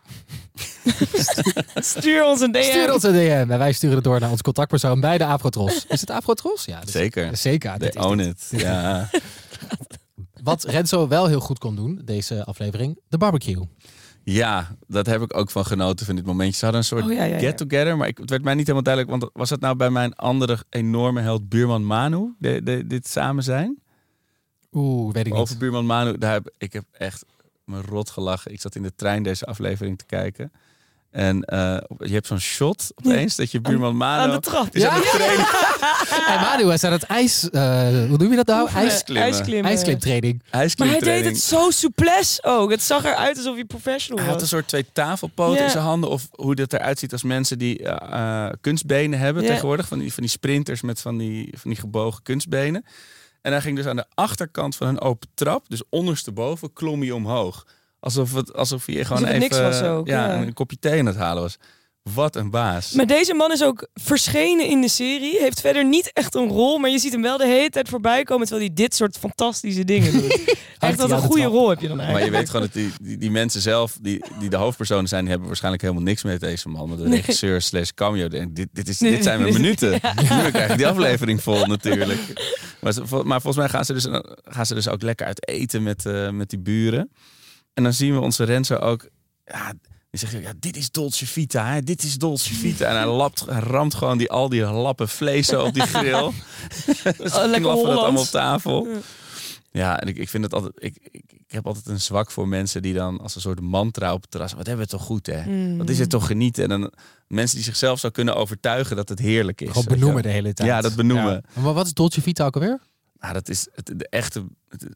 [laughs] Stuur ons een DM. Stuur ons een DM en wij sturen het door naar ons contactpersoon bij de Afrotros. Is het Afrotros? Ja, Zeker. Zeker. They dit is own dit. it. Ja. [laughs] Wat Renzo wel heel goed kon doen, deze aflevering, de barbecue. ja, dat heb ik ook van genoten van dit momentje. Ze hadden een soort Oh, ja, ja, ja. get-together, maar ik, het werd mij niet helemaal duidelijk. Want was het nou bij mijn andere enorme held buurman Manu, de, de, dit samen zijn? Oeh, weet ik Over niet. buurman Manu, daar heb, ik heb echt me rot gelachen. Ik zat in de trein deze aflevering te kijken. En eh, je hebt zo'n shot opeens dat je buurman Manu... Aan de trap. is aan. En [laughs] Manu is aan het ijs... eh, hoe noem je dat nou? Ijsklimmen. Ijsklimmen. ijsklimtraining. Maar hij deed het zo souplesse ook. Het zag eruit alsof hij professional Hij had een was. soort twee tafelpoten Ja. in zijn handen. Of hoe dat eruit ziet als mensen die eh, kunstbenen hebben Ja. tegenwoordig. Van die, van die sprinters met van die, van die gebogen kunstbenen. En hij ging dus aan de achterkant van een open trap, dus ondersteboven, klom hij omhoog. Alsof, het, alsof hij gewoon Alsof even niks was ook, ja. een kopje thee aan het halen was. Wat een baas. Maar deze man is ook verschenen in de serie. Heeft verder niet echt een rol. Maar je ziet hem wel de hele tijd voorbij komen. Terwijl hij dit soort fantastische dingen doet. echt wat Ja, een goede wel. rol heb je dan Maar eigenlijk. je weet gewoon dat die, die, die mensen zelf, die, die de hoofdpersonen zijn, die hebben waarschijnlijk helemaal niks met deze man. Maar de regisseur slash cameo denkt, dit, dit, is, dit zijn mijn minuten. [laughs] Nu krijg ik die aflevering vol natuurlijk. Maar, maar volgens mij gaan ze dus, gaan ze dus ook lekker uit eten met, eh, met die buren. En dan zien we onze Renzo ook, ja, Die zegt, ja, dit is Dolce Vita, hè? dit is Dolce Vita. En hij, lapt, hij ramt gewoon die, al die lappen vlees zo op die grill. [laughs] [laughs] dus Oh, lekker dat allemaal op tafel. Ja. En ik, ik vind het altijd. Ik, ik, ik heb altijd een zwak voor mensen die dan als een soort mantra op het terras. Wat hebben we toch goed, hè? Mm. Wat is het toch genieten? En dan mensen die zichzelf zou kunnen overtuigen dat het heerlijk is. Gewoon benoemen de hele tijd. Ja, dat benoemen. Ja. Maar wat is Dolce Vita ook alweer? Nou, dat is het, de echte. Het,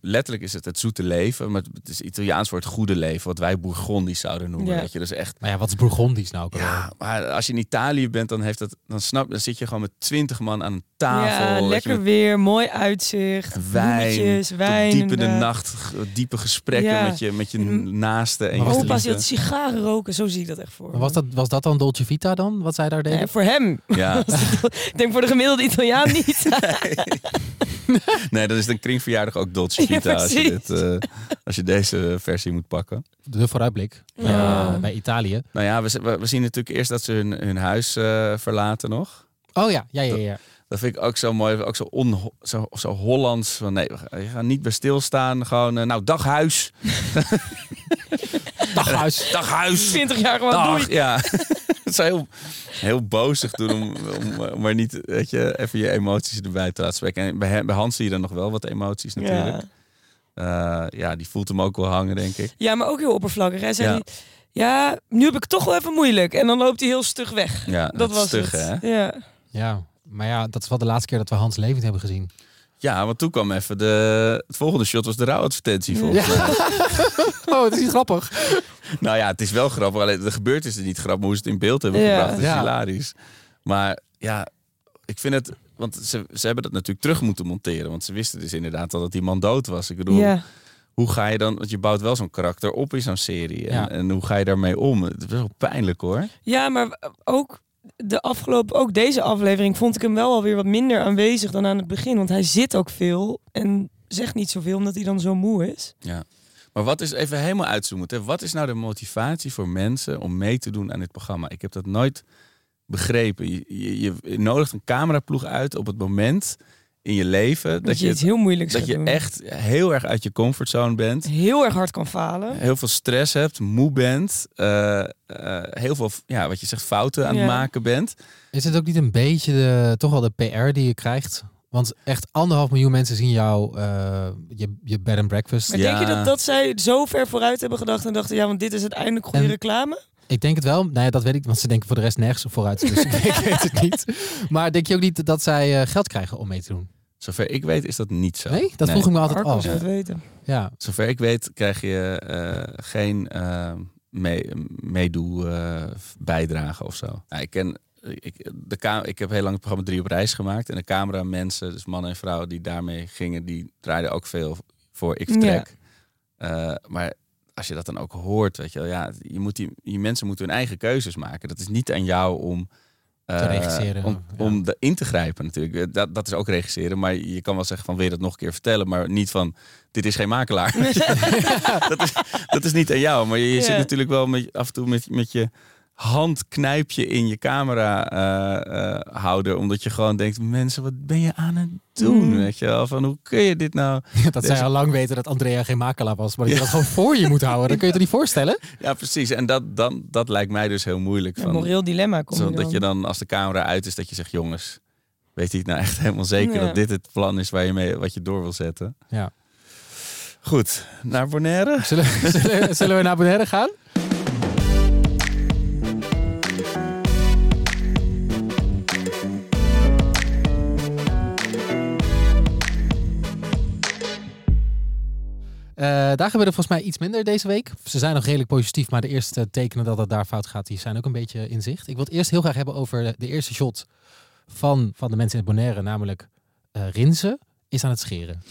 letterlijk is het het zoete leven, maar het is Italiaans voor het goede leven, wat wij Bourgondisch zouden noemen. Ja. Weet je, dus echt. Maar ja, wat is Bourgondisch nou? Ja, maar als je in Italië bent, dan heeft dat, dan snap, dan zit je gewoon met twintig man aan een tafel. ja, je, lekker met weer, mooi uitzicht, wijn, wijn. diep in de inderdaad. nacht, diepe gesprekken Ja. met je, met je naasten en Maar je Opa's die had sigaren roken, zo zie ik dat echt voor. Maar was dat, was dat dan Dolce Vita dan, wat zij daar deden? Nee, voor hem. Ja, [laughs] Ik denk voor de gemiddelde Italiaan niet. nee, [laughs] [laughs] dat is een kringverjaardag ook Dolce Ja, Vita als, je dit, eh, als je deze versie moet pakken. De vooruitblik Ja. eh, bij Italië. Nou ja, we, we, we zien natuurlijk eerst dat ze hun, hun huis eh, verlaten nog. Oh ja, ja, ja, ja. Dat vind ik ook zo mooi, ook zo, on, zo, zo Hollands. Van nee, we gaan, je gaat niet bij stilstaan. Gewoon, nou, dag huis. [laughs] Dag huis. [laughs] Dag huis. 20 jaar gewoon Dag. doei. Ja. Het zou heel, heel bozig doen om, om, om maar niet, weet je, even je emoties erbij te laten spreken. En bij, Hans zie je dan nog wel wat emoties natuurlijk. Ja. Ja. ja, die voelt hem ook wel hangen, denk ik. ja, maar ook heel oppervlakkig. Hij zei, Ja. nu heb ik het toch wel even moeilijk. En dan loopt hij heel stug weg. Ja, Dat was stug, het. hè? Ja. Ja, maar ja, dat is wel de laatste keer dat we Hans levend hebben gezien. Ja, want toen kwam even de... Het volgende shot was de rouwadvertentie, volgens Ja. mij. [laughs] Oh, het is niet grappig. Nou ja, het is wel grappig. Alleen de gebeurtenissen niet grappig. maar Hoe ze het in beeld hebben Ja. gebracht is Ja. hilarisch. Maar ja, ik vind het... Want ze, ze hebben dat natuurlijk terug moeten monteren. Want ze wisten dus inderdaad al dat die man dood was. Ik bedoel, ja. hoe ga je dan... Want je bouwt wel zo'n karakter op in zo'n serie. En, Ja. en hoe ga je daarmee om? Het is wel pijnlijk hoor. Ja, maar ook de afgelopen, ook deze aflevering vond ik hem wel alweer wat minder aanwezig dan aan het begin. Want hij zit ook veel en zegt niet zoveel omdat hij dan zo moe is. Maar wat is, even helemaal uitzoomend. Hè? Wat is nou de motivatie voor mensen om mee te doen aan dit programma? Ik heb dat nooit begrepen. Je, je, je nodigt een cameraploeg uit op het moment in je leven Dat, dat je je, iets heel moeilijks dat je doen. echt heel erg uit je comfortzone bent. heel erg hard kan falen. Heel veel stress hebt, moe bent. eh, eh, heel veel, ja, wat je zegt, fouten aan het maken bent. Is het ook niet een beetje de, toch wel de PR die je krijgt? Want echt anderhalf miljoen mensen zien jou, eh, je, je bed and breakfast. Maar Ja. denk je dat, dat zij zo ver vooruit hebben gedacht en dachten, ja, want dit is uiteindelijk goede En- reclame? Ik denk het wel. Nou ja, dat weet ik, want ze denken voor de rest nergens vooruit. Dus [laughs] ik weet het niet. Maar denk je ook niet dat zij geld krijgen om mee te doen? Zover ik weet is dat niet zo. Nee? Dat vroeg ik me altijd af. het weten. Ja. Zover ik weet krijg je eh, geen eh mee, meedoe eh, bijdrage of zo. Nou, ik ken ik, de ik heb heel lang het programma Drie op reis gemaakt en de cameramensen, dus mannen en vrouwen die daarmee gingen, die draaiden ook veel voor ik vertrek. Eh, maar als je dat dan ook hoort, weet je wel, ja, je moet die, die mensen moeten hun eigen keuzes maken. Dat is niet aan jou om eh, regisseren, om, ja. om de, in te grijpen natuurlijk. Eh, Dat, dat is ook regisseren, maar je kan wel zeggen van wil je dat nog een keer vertellen, maar niet van dit is geen makelaar. [laughs] [laughs] dat, is, dat is niet aan jou, maar je, je zit natuurlijk wel met, af en toe met, met je hand knijp je in je camera eh, eh, houder, omdat je gewoon denkt, mensen, wat ben je aan het doen? Mm. Weet je wel, van hoe kun je dit nou? [laughs] Dat zij al lang weten dat Andrea geen makelaar was. Maar dat je [laughs] dat gewoon voor je moet houden. Dan kun je het er niet voorstellen. Ja, precies. En dat, dan, dat lijkt mij dus heel moeilijk. Een Van, moreel dilemma komt zo, dat je dan, als de camera uit is, dat je zegt, jongens, weet je het nou echt helemaal zeker Ja. dat dit het plan is waar je mee, wat je door wil zetten? Ja. Goed, naar Bonaire. Zullen, zullen, zullen we naar Bonaire gaan? Daar gebeurde volgens mij iets minder deze week. Ze zijn nog redelijk positief, maar de eerste tekenen dat het daar fout gaat, die zijn ook een beetje in zicht. Ik wil het eerst heel graag hebben over de, eerste shot van, van de mensen in het Bonaire, namelijk eh Rinze is aan het scheren.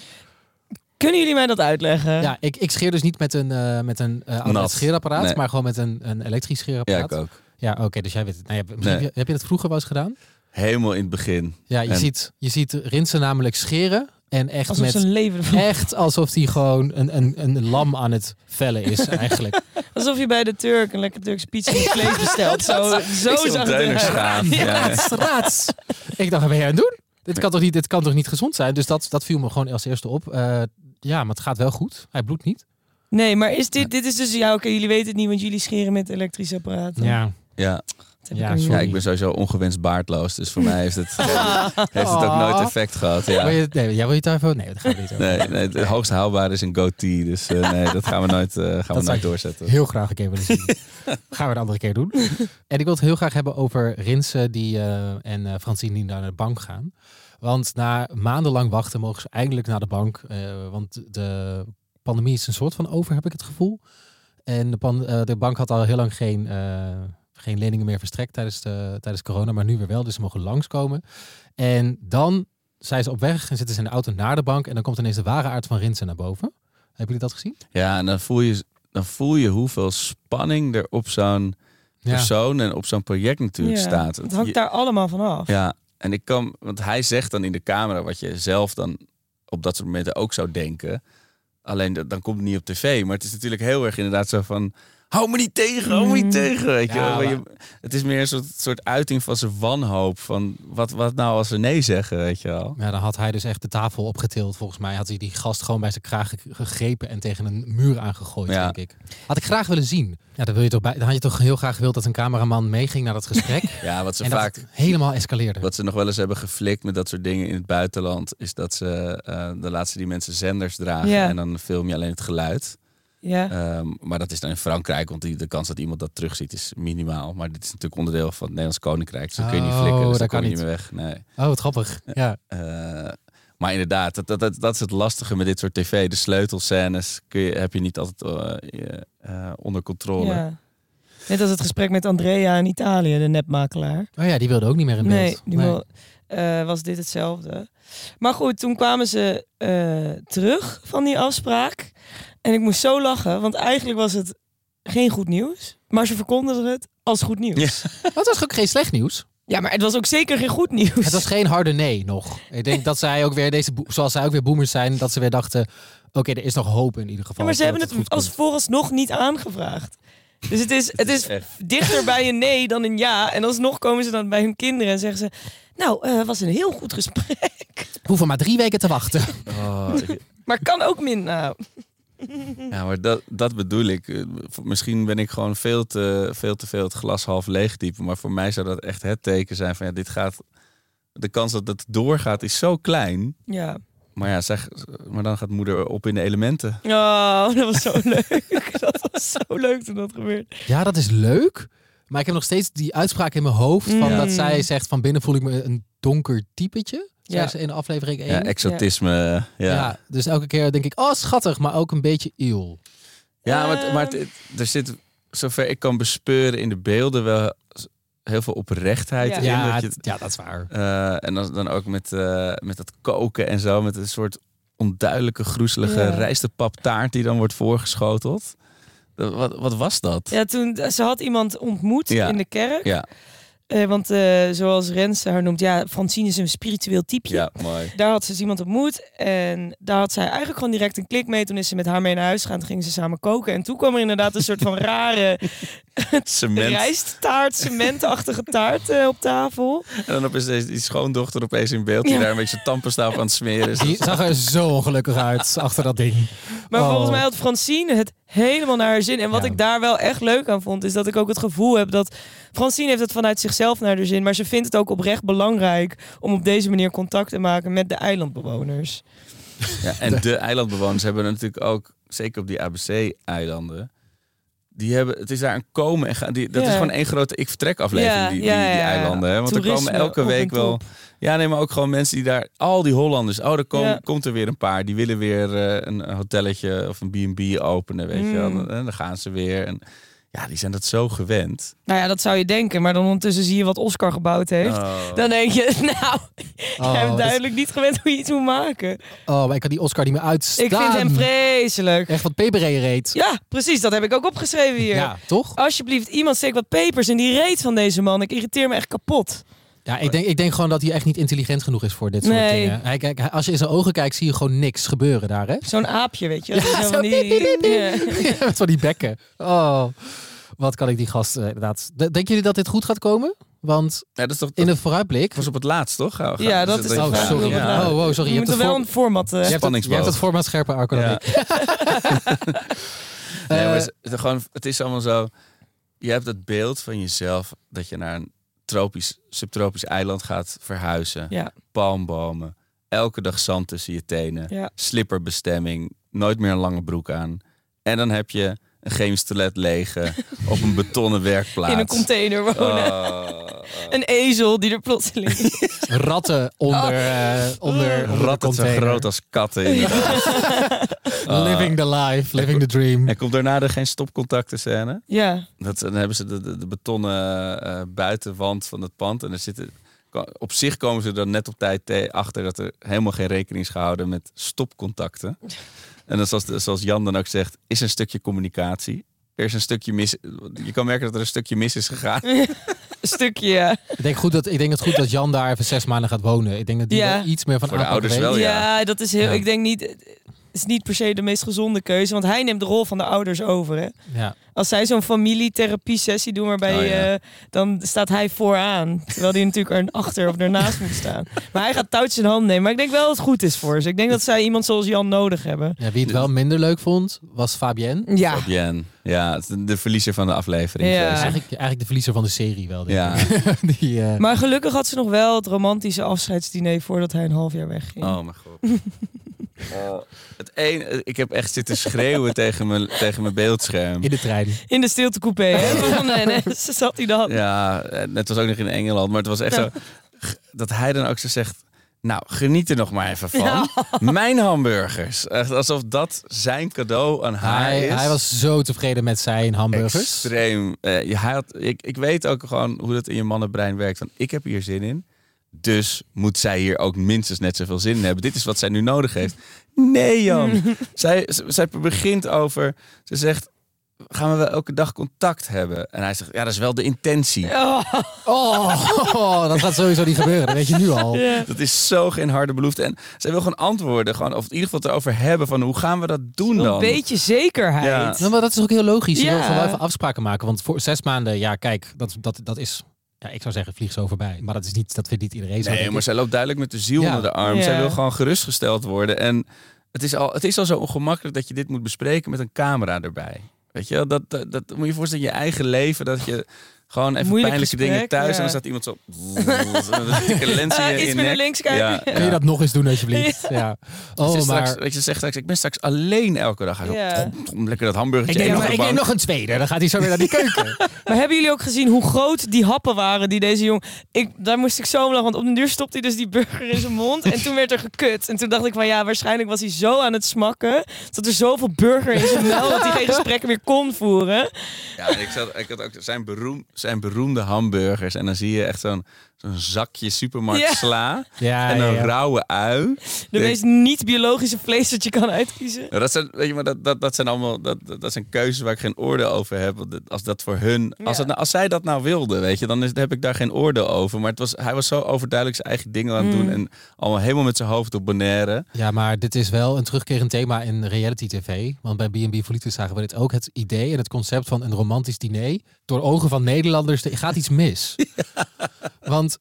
Kunnen jullie mij dat uitleggen? Ja, ik, ik scheer dus niet met een, eh met een eh Nat. scheerapparaat, Nee. maar gewoon met een, een elektrisch Ja, scheerapparaat. ik ook. Ja, oké, dus jij weet het. Nou, ja, Nee. heb, je, heb je dat vroeger wel eens gedaan? Helemaal in het begin. Ja, je, En- ziet, je ziet Rinsen namelijk scheren en echt Alsof met... zijn leven ervan- Echt alsof hij gewoon een, een, een lam aan het vellen is, eigenlijk. [laughs] Alsof je bij de Turk een lekker Turkse pizza met vlees [laughs] bestelt. Zo, zo zag het. [laughs] Ja. Straats. Ik dacht, wat ben jij aan het doen? Dit kan toch niet, dit kan toch niet gezond zijn? Dus dat, dat viel me gewoon als eerste op. Eh, ja, maar het gaat wel goed. Hij bloedt niet. Nee, maar is dit, dit is dus... Ja, oké, jullie weten het niet, want jullie scheren met elektrische apparaten. Ja. Ja. Ja, ik ja, ik ben sowieso ongewenst baardloos. Dus voor mij heeft het, [laughs] heeft het ook nooit effect gehad. Ja. Wil je, nee, jij wil je het daarvoor? Nee, dat gaan we niet over. Nee, nee, het hoogst haalbare is een goatee. Dus eh, nee, dat gaan we nooit, eh, gaan we nooit doorzetten. Heel graag een keer willen zien. [laughs] Gaan we een andere keer doen. En ik wil het heel graag hebben over Rinse die, eh, en eh, Francine die naar de bank gaan. Want na maandenlang wachten mogen ze eindelijk naar de bank. eh, want de pandemie is een soort van over, heb ik het gevoel. En de, pan- de bank had al heel lang geen, eh, geen leningen meer verstrekt tijdens, de, tijdens corona. Maar nu weer wel, dus ze mogen langskomen. En dan zijn ze op weg en zitten ze in de auto naar de bank. En dan komt ineens de ware aard van Rinse naar boven. Hebben jullie dat gezien? Ja, en dan voel je, dan voel je hoeveel spanning er op zo'n persoon en op zo'n project natuurlijk Ja, staat. Het hangt Je- daar allemaal van af. Ja, en ik kan, want hij zegt dan in de camera wat je zelf dan op dat soort momenten ook zou denken. Alleen dat- dan komt het niet op tv. Maar het is natuurlijk heel erg inderdaad zo van. Hou me niet tegen, hou me niet Mm. tegen. Weet je, Ja, het is meer een soort, soort uiting van zijn wanhoop. Van wat, wat nou als ze nee zeggen, weet je wel. Ja, dan had hij dus echt de tafel opgetild. Volgens mij had hij die gast gewoon bij zijn kraag ge- gegrepen en tegen een muur aangegooid, Ja. denk ik. Had ik graag willen zien. Ja, dan, wil je toch bij, dan had je toch heel graag gewild dat een cameraman meeging naar dat gesprek. [laughs] Ja, wat ze en vaak. helemaal escaleerde. Wat ze nog wel eens hebben geflikt met dat soort dingen in het buitenland, is dat ze eh laten ze die mensen zenders dragen Ja. en dan film je alleen het geluid. Ja. Ehm, maar dat is dan in Frankrijk, want die, de kans dat iemand dat terugziet is minimaal. Maar dit is natuurlijk onderdeel van het Nederlands Koninkrijk, dus dan kun je niet Oh, flikken, dus daar kan je niet meer weg. Nee. Oh, wat grappig. Ja. Eh, maar inderdaad, dat, dat, dat, dat is het lastige met dit soort tv. De sleutelscènes kun je, heb je niet altijd eh, eh, onder controle. ja. Net als het gesprek met Andrea in Italië, de nepmakelaar. Oh ja, die wilde ook niet meer in beeld. Nee, die wil- eh, was dit hetzelfde. Maar goed, toen kwamen ze eh, terug van die afspraak. En ik moest zo lachen, want eigenlijk was het geen goed nieuws. Maar ze verkondigden het als goed nieuws. Ja. Ja, Maar het was ook geen slecht nieuws. maar het was ook zeker geen goed nieuws. Het was geen harde nee nog. Ik denk dat zij ook weer, deze, zoals zij ook weer boomers zijn, dat ze weer dachten, oké, er is nog hoop in ieder geval. Ja, maar ze dat hebben het goed als vooralsnog niet aangevraagd. Dus het is, het is dichter bij een nee dan een ja. En alsnog komen ze dan bij hun kinderen en zeggen ze... Nou, eh was een heel goed gesprek. Hoeven maar drie weken te wachten. Oh, Maar kan ook min. Nou, ja, maar dat, dat bedoel ik. Eh, Misschien ben ik gewoon veel te, veel te veel het glas half leeg typen. Maar voor mij zou dat echt het teken zijn van ja, dit gaat. De kans dat het doorgaat is zo klein. ja. Maar ja, zeg, maar dan gaat moeder op in de elementen. Oh, dat was zo [laughs] leuk. Dat was zo leuk toen dat gebeurde. Ja, dat is leuk. Maar ik heb nog steeds die uitspraak in mijn hoofd van Mm. dat zij zegt van binnen voel ik me een donker typetje. Zei Ja. ze in aflevering 1. Ja, exotisme. Ja, ja. Ja, dus elke keer denk ik, oh schattig, maar ook een beetje eeuw. maar, het- maar het- Ehm. er zit, zover ik kan bespeuren in de beelden, wel heel veel oprechtheid Ja. in. Ja, dat je, ja, dat is waar. Eh, en dan, dan ook met, eh, met dat koken en zo. Met een soort onduidelijke, groezelige Ja. rijstepaptaart die dan wordt voorgeschoteld. Wat, wat was dat? Ja, toen, ze had iemand ontmoet Ja. in de kerk. Ja, Eh, want eh, zoals Rens haar noemt, ja, Francine is een spiritueel typeje. ja, mooi. Daar had ze dus iemand ontmoet en daar had zij eigenlijk gewoon direct een klik mee. Toen is ze met haar mee naar huis gegaan, toen gingen ze samen koken. En toen kwam er inderdaad een soort van rare [laughs] Cement. rijsttaart, cementachtige taart eh, op tafel. En dan opeens deze, die schoondochter opeens in beeld die Ja. daar een beetje tandpasta aan het smeren is. Die zag er zo ongelukkig uit achter dat ding. Maar Oh. volgens mij had Francine het helemaal naar haar zin. En wat Ja. ik daar wel echt leuk aan vond, is dat ik ook het gevoel heb dat Francine heeft het vanuit zichzelf naar haar zin. Maar ze vindt het ook oprecht belangrijk om op deze manier contact te maken met de eilandbewoners. Ja, en de eilandbewoners hebben natuurlijk ook, zeker op die ABC-eilanden, die hebben, het is daar een komen en gaan. Die, dat Ja. is gewoon één grote ik vertrek aflevering, Ja, die, die, eilanden. Hè? Want er komen elke week wel. Ja, nee, maar ook gewoon mensen die daar, al die Hollanders. Oh, er kom- komt er weer een paar. Die willen weer eh, een hotelletje of een B&B openen, weet je wel. Mm. En dan gaan ze weer. En ja, die zijn dat zo gewend. Nou ja, dat zou je denken. Maar dan ondertussen zie je wat Oscar gebouwd heeft. Oh. Dan denk je, [laughs] nou, Oh, jij bent dat is- duidelijk niet gewend hoe je iets moet maken. oh, maar ik kan die Oscar niet meer uitstaan. Ik vind hem vreselijk. Echt wat peperreeën reed. Ja, precies. Dat heb ik ook opgeschreven hier. Ja, toch? Alsjeblieft, iemand steekt wat pepers in die reet van deze man. Ik irriteer me echt kapot. Ja, ik denk, ik denk gewoon dat hij echt niet intelligent genoeg is voor dit soort Nee. dingen. Hij, kijk, als je in zijn ogen kijkt, zie je gewoon niks gebeuren daar, hè? Zo'n aapje, weet je. wel. Ja, Zo zo van die-. Ja. Met van die bekken. Oh, wat kan ik die gast eh, inderdaad... Denken jullie dat dit goed gaat komen? Want Ja, dat is toch, in het vooruitblik... was op het laatst, toch? Oh, Ja, dat is Oh, sorry. Ja. Oh, wow, sorry. Je Je moet er wel voor- een format... eh, Je hebt, het, je hebt het format scherper, Arco, dan Ja. ik. [laughs] Nee, maar Eh, het, is gewoon, het is allemaal zo. Je hebt het beeld van jezelf dat je naar een tropisch, subtropisch eiland gaat verhuizen. Ja. Palmbomen. Elke dag zand tussen je tenen. Ja. Slipperbestemming. Nooit meer een lange broek aan. En dan heb je een chemisch toilet legen op een betonnen werkplaats. in een container wonen. Oh, [laughs] Een ezel die er plotseling... [laughs] ratten onder, eh onder, onder de Ratten zo groot als katten. inderdaad. Ah. [laughs] Living the life, living the dream. En komt daarna er geen stopcontacten scène? ja. Dat, dan hebben ze de, de, de betonnen eh, buitenwand van het pand. En er zitten, op zich komen ze er net op tijd te- achter dat er helemaal geen rekening is gehouden met stopcontacten. En dat, zoals, zoals Jan dan ook zegt, is een stukje communicatie. Er is een stukje mis. Je kan merken dat er een stukje mis is gegaan. [laughs] Een stukje, ja. Ik denk, goed dat, ik denk het goed dat Jan daar even zes maanden gaat wonen. Ik denk dat die Ja. wel iets meer van Voor de ouders weet. wel, ja. Ja, dat is heel... Ja. Ik denk niet... Het is niet per se de meest gezonde keuze. Want hij neemt de rol van de ouders over, hè. Ja. Als zij zo'n familietherapie-sessie doen waarbij Oh, ja. eh, dan staat hij vooraan. Terwijl hij natuurlijk er achter of ernaast moet staan. Maar hij gaat touwtjes in hand nemen. Maar ik denk wel dat het goed is voor ze. Ik denk dat zij iemand zoals Jan nodig hebben. Ja, wie het wel minder leuk vond, was Fabienne. Ja. Fabienne. Ja, het is de verliezer van de aflevering. Ja. Eigenlijk, eigenlijk de verliezer van de serie wel, denk Ja. ik. [laughs] Die, eh, Maar gelukkig had ze nog wel het romantische afscheidsdiner voordat hij een half jaar wegging. Oh mijn god. Oh, [laughs] het een, ik heb echt zitten schreeuwen [laughs] tegen mijn, tegen mijn beeldscherm. in de trein. In de stiltecoupé, hè? Van NS zat hij dan. Ja, eh, het was ook nog in Engeland, maar het was echt zo dat hij dan ook zo zegt. Nou, geniet er nog maar even van. [laughs] Mijn hamburgers. Echt alsof dat zijn cadeau aan haar Hij, is. hij was zo tevreden met zijn hamburgers. extreem. eh, ja, hij had, ik, ik weet ook gewoon hoe dat in je mannenbrein werkt. Van, ik heb hier zin in. Dus moet zij hier ook minstens net zoveel zin in hebben. Dit is wat zij nu nodig heeft. Nee, Jan. [laughs] zij, zij begint over. Ze zegt. Gaan we wel elke dag contact hebben? En hij zegt, ja, dat is wel de intentie. [laughs] Oh, Oh, dat gaat sowieso niet gebeuren. Dat weet je nu al. Dat is zo geen harde belofte. En zij wil gewoon antwoorden. Gewoon, of in ieder geval het erover hebben van hoe gaan we dat doen Een dan? beetje zekerheid. Ja. Nou, maar dat is ook heel logisch. Je Ja. wil gewoon wel even afspraken maken. Want voor zes maanden, ja, kijk, dat, dat, dat is. Ja, ik zou zeggen, vlieg zo voorbij. Maar dat is niet, dat vindt niet iedereen zo. Nee, maar ik. zij loopt duidelijk met de ziel Ja. onder de arm. Ja. Zij wil gewoon gerustgesteld worden. En het is, al, het is al zo ongemakkelijk dat je dit moet bespreken met een camera erbij. Weet je, dat, dat, dat moet je voorstellen je eigen leven. Dat je gewoon even Moeilijk pijnlijke gesprek, dingen thuis. ja. En dan staat iemand zo... met [laughs] een dikke lens in Ah, je, in nek. links kijken. Ja, Kun je dat nog eens doen, alsjeblieft? [laughs] Ja. Je Oh, straks, maar. weet je, zegt straks, ik ben straks alleen elke dag. Hij Ja. Lekker dat hamburgertje Ik neem, ik neem nog een tweede. Dan gaat hij zo weer naar die [laughs] keuken. Maar hebben jullie ook gezien hoe groot die happen waren die deze jong... Ik, daar moest ik zo om lachen, want op de duur stopte hij dus die burger in zijn mond. En toen werd er gekut. En toen dacht ik van ja, waarschijnlijk was hij zo aan het smakken. Dat er zoveel burger in zijn mel dat hij geen gesprekken meer kon voeren. Ja, ik, zat, ik had ook zijn, beroem, zijn beroemde hamburgers. En dan zie je echt zo'n zo'n zakje supermarkt Ja. sla. Ja, en een ja. rauwe ui. De meest niet-biologische vlees dat je kan uitkiezen. Nou, dat zijn, weet je, maar dat, dat, dat zijn allemaal dat, dat dat zijn keuzes waar ik geen oordeel over heb. Als dat voor hun, als, Ja. het, nou- als zij dat nou wilden, weet je, dan is, heb ik daar geen oordeel over. Maar het was, hij was zo overduidelijk zijn eigen dingen aan het doen Mm. en allemaal helemaal met zijn hoofd op Bonaire. Ja, maar dit is wel een terugkerend thema in reality tv. Want bij B&B Liefde zagen we dit ook. Het idee en het concept van een romantisch diner. Door ogen van Nederlanders te- gaat iets mis. [laughs] Want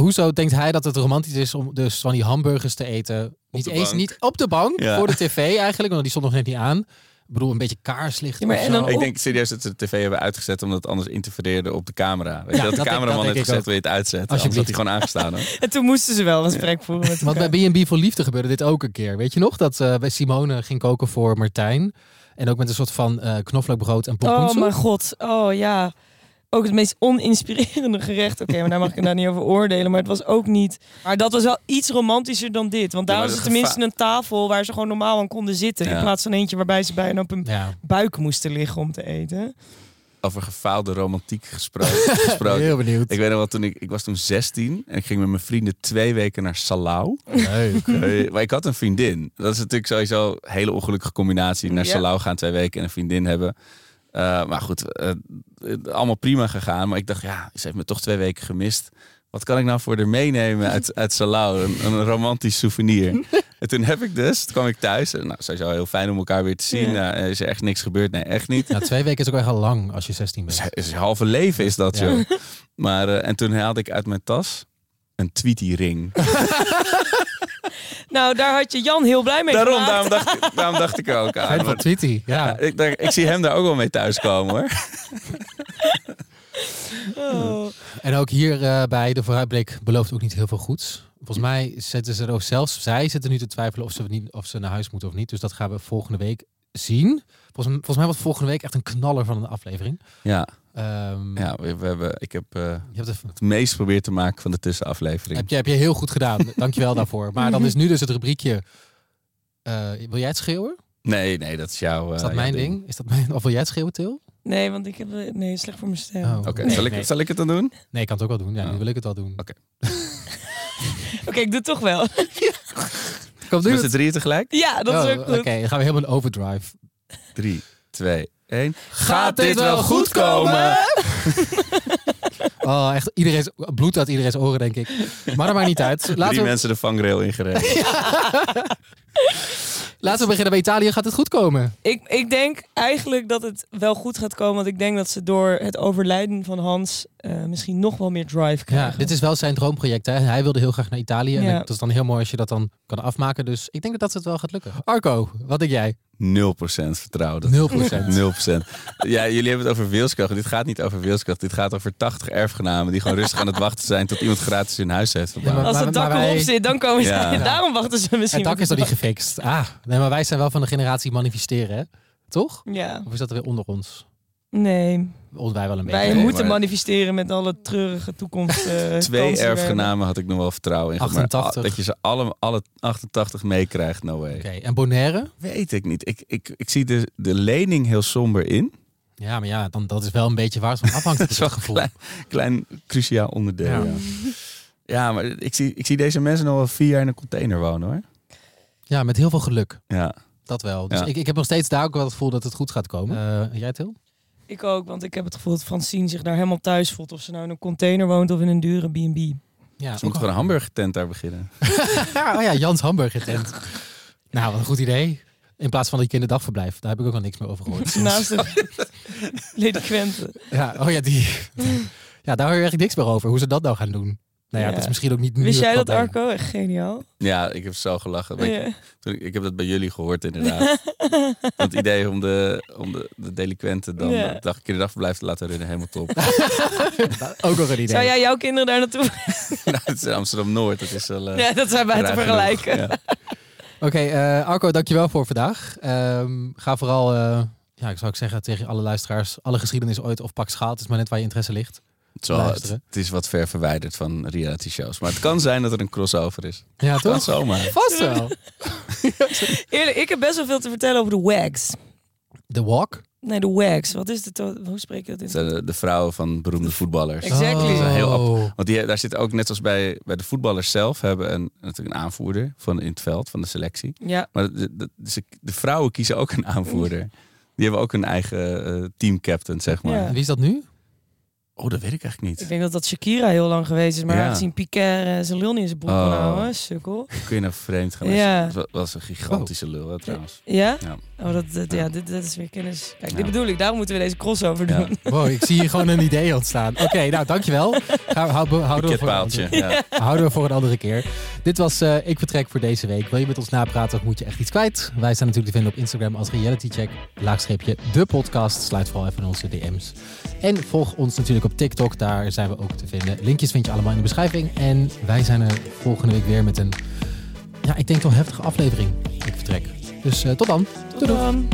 hoezo denkt hij dat het romantisch is om dus van die hamburgers te eten? Niet de eens bank. niet op de bank, Ja. voor de tv eigenlijk. Want die stond nog net niet aan. Ik bedoel, een beetje kaarslicht Ja, maar en dan Ik Oh. denk serieus dat ze de tv hebben uitgezet omdat het anders interfereerde op de camera. Weet je, Ja, dat de dat denk- cameraman dat heeft gezegd, wil je het uitzetten? Anders had Alsjeblieft. hij gewoon aangestaan. [laughs] En toen moesten ze wel een gesprek voeren met Want bij B&B voor Liefde gebeurde dit ook een keer. Weet je nog? Dat eh, bij Simone ging koken voor Martijn. En ook met een soort van eh knoflookbrood en Oh pompoensoep. mijn god. Oh ja. Ook het meest oninspirerende gerecht. Oké, maar daar mag ik daar niet over oordelen. Maar het was ook niet... Maar dat was wel iets romantischer dan dit. Want daar Ja, was het tenminste een tafel waar ze gewoon normaal aan konden zitten. Ja. In plaats van eentje waarbij ze bijna op hun Ja, buik moesten liggen om te eten. Over gefaalde romantiek gesproken. [laughs] gesproken. heel benieuwd. Ik weet nog wel, toen ik, ik was toen 16 en ik ging met mijn vrienden twee weken naar Salau. Leuk. [laughs] Eh, maar ik had een vriendin. Dat is natuurlijk sowieso een hele ongelukkige combinatie. Naar Ja. Salau gaan twee weken en een vriendin hebben. Eh, maar goed, eh, eh, allemaal prima gegaan. Maar ik dacht, ja, ze heeft me toch twee weken gemist. wat kan ik nou voor er meenemen uit, uit Salau? Een, een romantisch souvenir. [laughs] en toen heb ik dus, toen kwam ik thuis. En, nou, sowieso heel fijn om elkaar weer te zien. Ja. Nou, is er echt niks gebeurd? Nee, echt niet. Nou, twee weken is ook echt al lang als je 16 bent. Is, is halve leven is dat, Ja. joh. Maar, eh, en toen haalde ik uit mijn tas een Tweety ring. [laughs] Nou, daar had je Jan heel blij mee daarom, gemaakt. daarom, dacht, ik- daarom dacht ik er ook aan. van Tweety, ja. ja, ik, daar- ik zie hem daar ook wel mee thuiskomen hoor. Oh. En ook hier eh, bij de vooruitblik belooft ook niet heel veel goeds. Volgens mij zitten ze er ook zelfs, zij zitten nu te twijfelen of ze, niet, of ze naar huis moeten of niet. Dus dat gaan we volgende week zien. Volgens, volgens mij wordt volgende week echt een knaller van een aflevering. Ja, Ehm, ja we, we hebben, ik heb eh, Je hebt, het meest geprobeerd te maken van de tussenaflevering. heb, je, heb je heel goed gedaan. [laughs] Dankjewel daarvoor. Maar dan is nu dus het rubriekje. eh, wil jij het schreeuwen? Nee, nee, dat is jouw. Is eh, dat mijn jouw ding? Is dat mijn, of wil jij het schreeuwen, Til? Nee, want ik heb... Nee, slecht voor mijn stem. Oh. Oké, Nee, zal, ik, nee. zal ik het dan doen? Nee, ik kan het ook wel doen. Ja, nu Oh. wil ik het wel doen. Oké. [laughs] Oké, ik doe het toch wel. Kom, doe Met het. z'n drieën tegelijk? ja, dat is Oh, ook goed. Oké, dan gaan we helemaal in overdrive. Drie, twee, één. Gaat dit wel goed komen? [laughs] Oh, echt. Iedereen bloed uit iedereen's oren, denk ik. Maar dat maakt niet uit. Drie Laten we, mensen de vangrail ingereden. [laughs] [laughs] [laughs] laten we beginnen bij Italië. Gaat het goed komen? Ik, ik denk eigenlijk dat het wel goed gaat komen. Want ik denk dat ze door het overlijden van Hans eh, misschien nog wel meer drive krijgen. Ja, dit is wel zijn droomproject. Hè? Hij wilde heel graag naar Italië. En het is dan heel mooi als je dat dan kan afmaken. Dus ik denk dat het wel gaat lukken. Arco, wat denk jij? 0% vertrouwen. Dat 0%. 0%. Ja, jullie hebben het over wilskracht. Dit gaat niet over wilskracht. Dit gaat over 80 erfgenamen die gewoon [laughs] rustig aan het wachten zijn tot iemand gratis hun huis heeft verbouwd. Ja, maar- Als het dak wij- erop zit, dan komen ze. Ja. [laughs] Daarom wachten ze misschien. Het dak is nog niet Ah, nee, maar wij zijn wel van de generatie manifesteren, hè? Toch? Ja, Of is dat weer onder ons? nee. Ons wij wel een beetje. Wij Nee, moeten maar- manifesteren met alle treurige toekomst. [laughs] eh, Twee erfgenamen had ik nog wel vertrouwen in. Maar 88. dat je ze alle, alle 88 meekrijgt, no way. Oké, en Bonaire? Weet ik niet. Ik, ik, ik zie de, de lening heel somber in. Ja, maar ja, dan, dat is wel een beetje waar het van afhangt. Dat is wel heb ik [laughs] het klein, klein cruciaal onderdeel. Ja. Ja, ja. maar ik zie, ik zie deze mensen nog wel vier jaar in een container wonen hoor. Ja, met heel veel geluk. Ja. Dat wel. Dus Ja. ik, ik heb nog steeds daar ook wel het gevoel dat het goed gaat komen. Eh, jij, Til? Ik ook, want ik heb het gevoel dat Francine zich daar helemaal thuis voelt. Of ze nou in een container woont of in een dure B&B. Ja, Ze moeten gewoon een hamburgertent daar beginnen. [laughs] oh ja, Jans Hamburger tent. nou, wat een goed idee. In plaats van dat kinderdagverblijf. Daar heb ik ook al niks meer over gehoord. [laughs] Naast de. [laughs] Ja, oh ja, die. ja, daar hoor je eigenlijk niks meer over. Hoe ze dat nou gaan doen. Nou ja, Ja. dat is misschien ook niet nu Wist jij dat. Arco? Echt geniaal. Ja, ik heb zo gelachen. Toen ik, ik heb dat bij jullie gehoord inderdaad. [laughs] het idee om de, om de, de delinquenten dan Ja. de dag kinderdagverblijf te laten runnen, helemaal top. [laughs] Ook nog een idee. Zou jij jouw kinderen daar naartoe... [laughs] nou, het is Amsterdam-Noord, dat is wel... eh, Ja, dat zijn wij te vergelijken. Ja. Oké, eh, Arco, dankjewel voor vandaag. Ehm, ga vooral, eh, ja, ik zou ook zeggen tegen alle luisteraars, alle geschiedenis ooit of pak schaal. Het is maar net waar je interesse ligt. Het, is wel- het, is wat ver verwijderd van reality shows. Maar het kan zijn dat er een crossover is. Ja, Kan toch? zomaar. Vast wel. [laughs] Eerlijk, ik heb best wel veel te vertellen over de WAGs. The Walk. Nee, de WAGs. Wat is het? Hoe spreek je dat in? De, de vrouwen van beroemde voetballers. Exactly. Heel Oh. Want die, daar zit ook, net als bij, bij de voetballers zelf, hebben een, natuurlijk een aanvoerder van in het veld, van de selectie. Ja. Maar de, de, de, de vrouwen kiezen ook een aanvoerder. Die hebben ook een eigen eh, teamcaptain, zeg maar. Ja. Wie is dat nu? Oh, dat weet ik eigenlijk Ik niet. denk dat dat Shakira heel lang geweest is. Maar Ja. aangezien Piquet eh, zijn lul niet in zijn broek Oh. kon houden. Sukkel. Kun je nou vreemd gaan? Ja. Dat was- een gigantische lul, hè, trouwens. Ja? Ja. Oh, dat, dat- ja, dit, dit is weer kennis. Kijk, Ja. dit bedoel ik. Daarom moeten we deze crossover Ja. doen. Wow, ik zie hier gewoon een idee ontstaan. Oké, [laughs] nou dankjewel. Gaan, houden, houden, we voor andere- houden we voor een andere keer. Dit was eh, Ik Vertrek voor deze week. Wil je met ons napraten of moet je echt iets kwijt? Wij zijn natuurlijk te vinden op Instagram als realitycheck. Laagstreepje de podcast. Sluit vooral even onze DM's. En volg ons natuurlijk op TikTok. Daar zijn we ook te vinden. Linkjes vind je allemaal in de beschrijving. En wij zijn er volgende week weer met een, ja, ik denk wel heftige aflevering. Ik Vertrek. Dus eh, tot dan. Tot dan.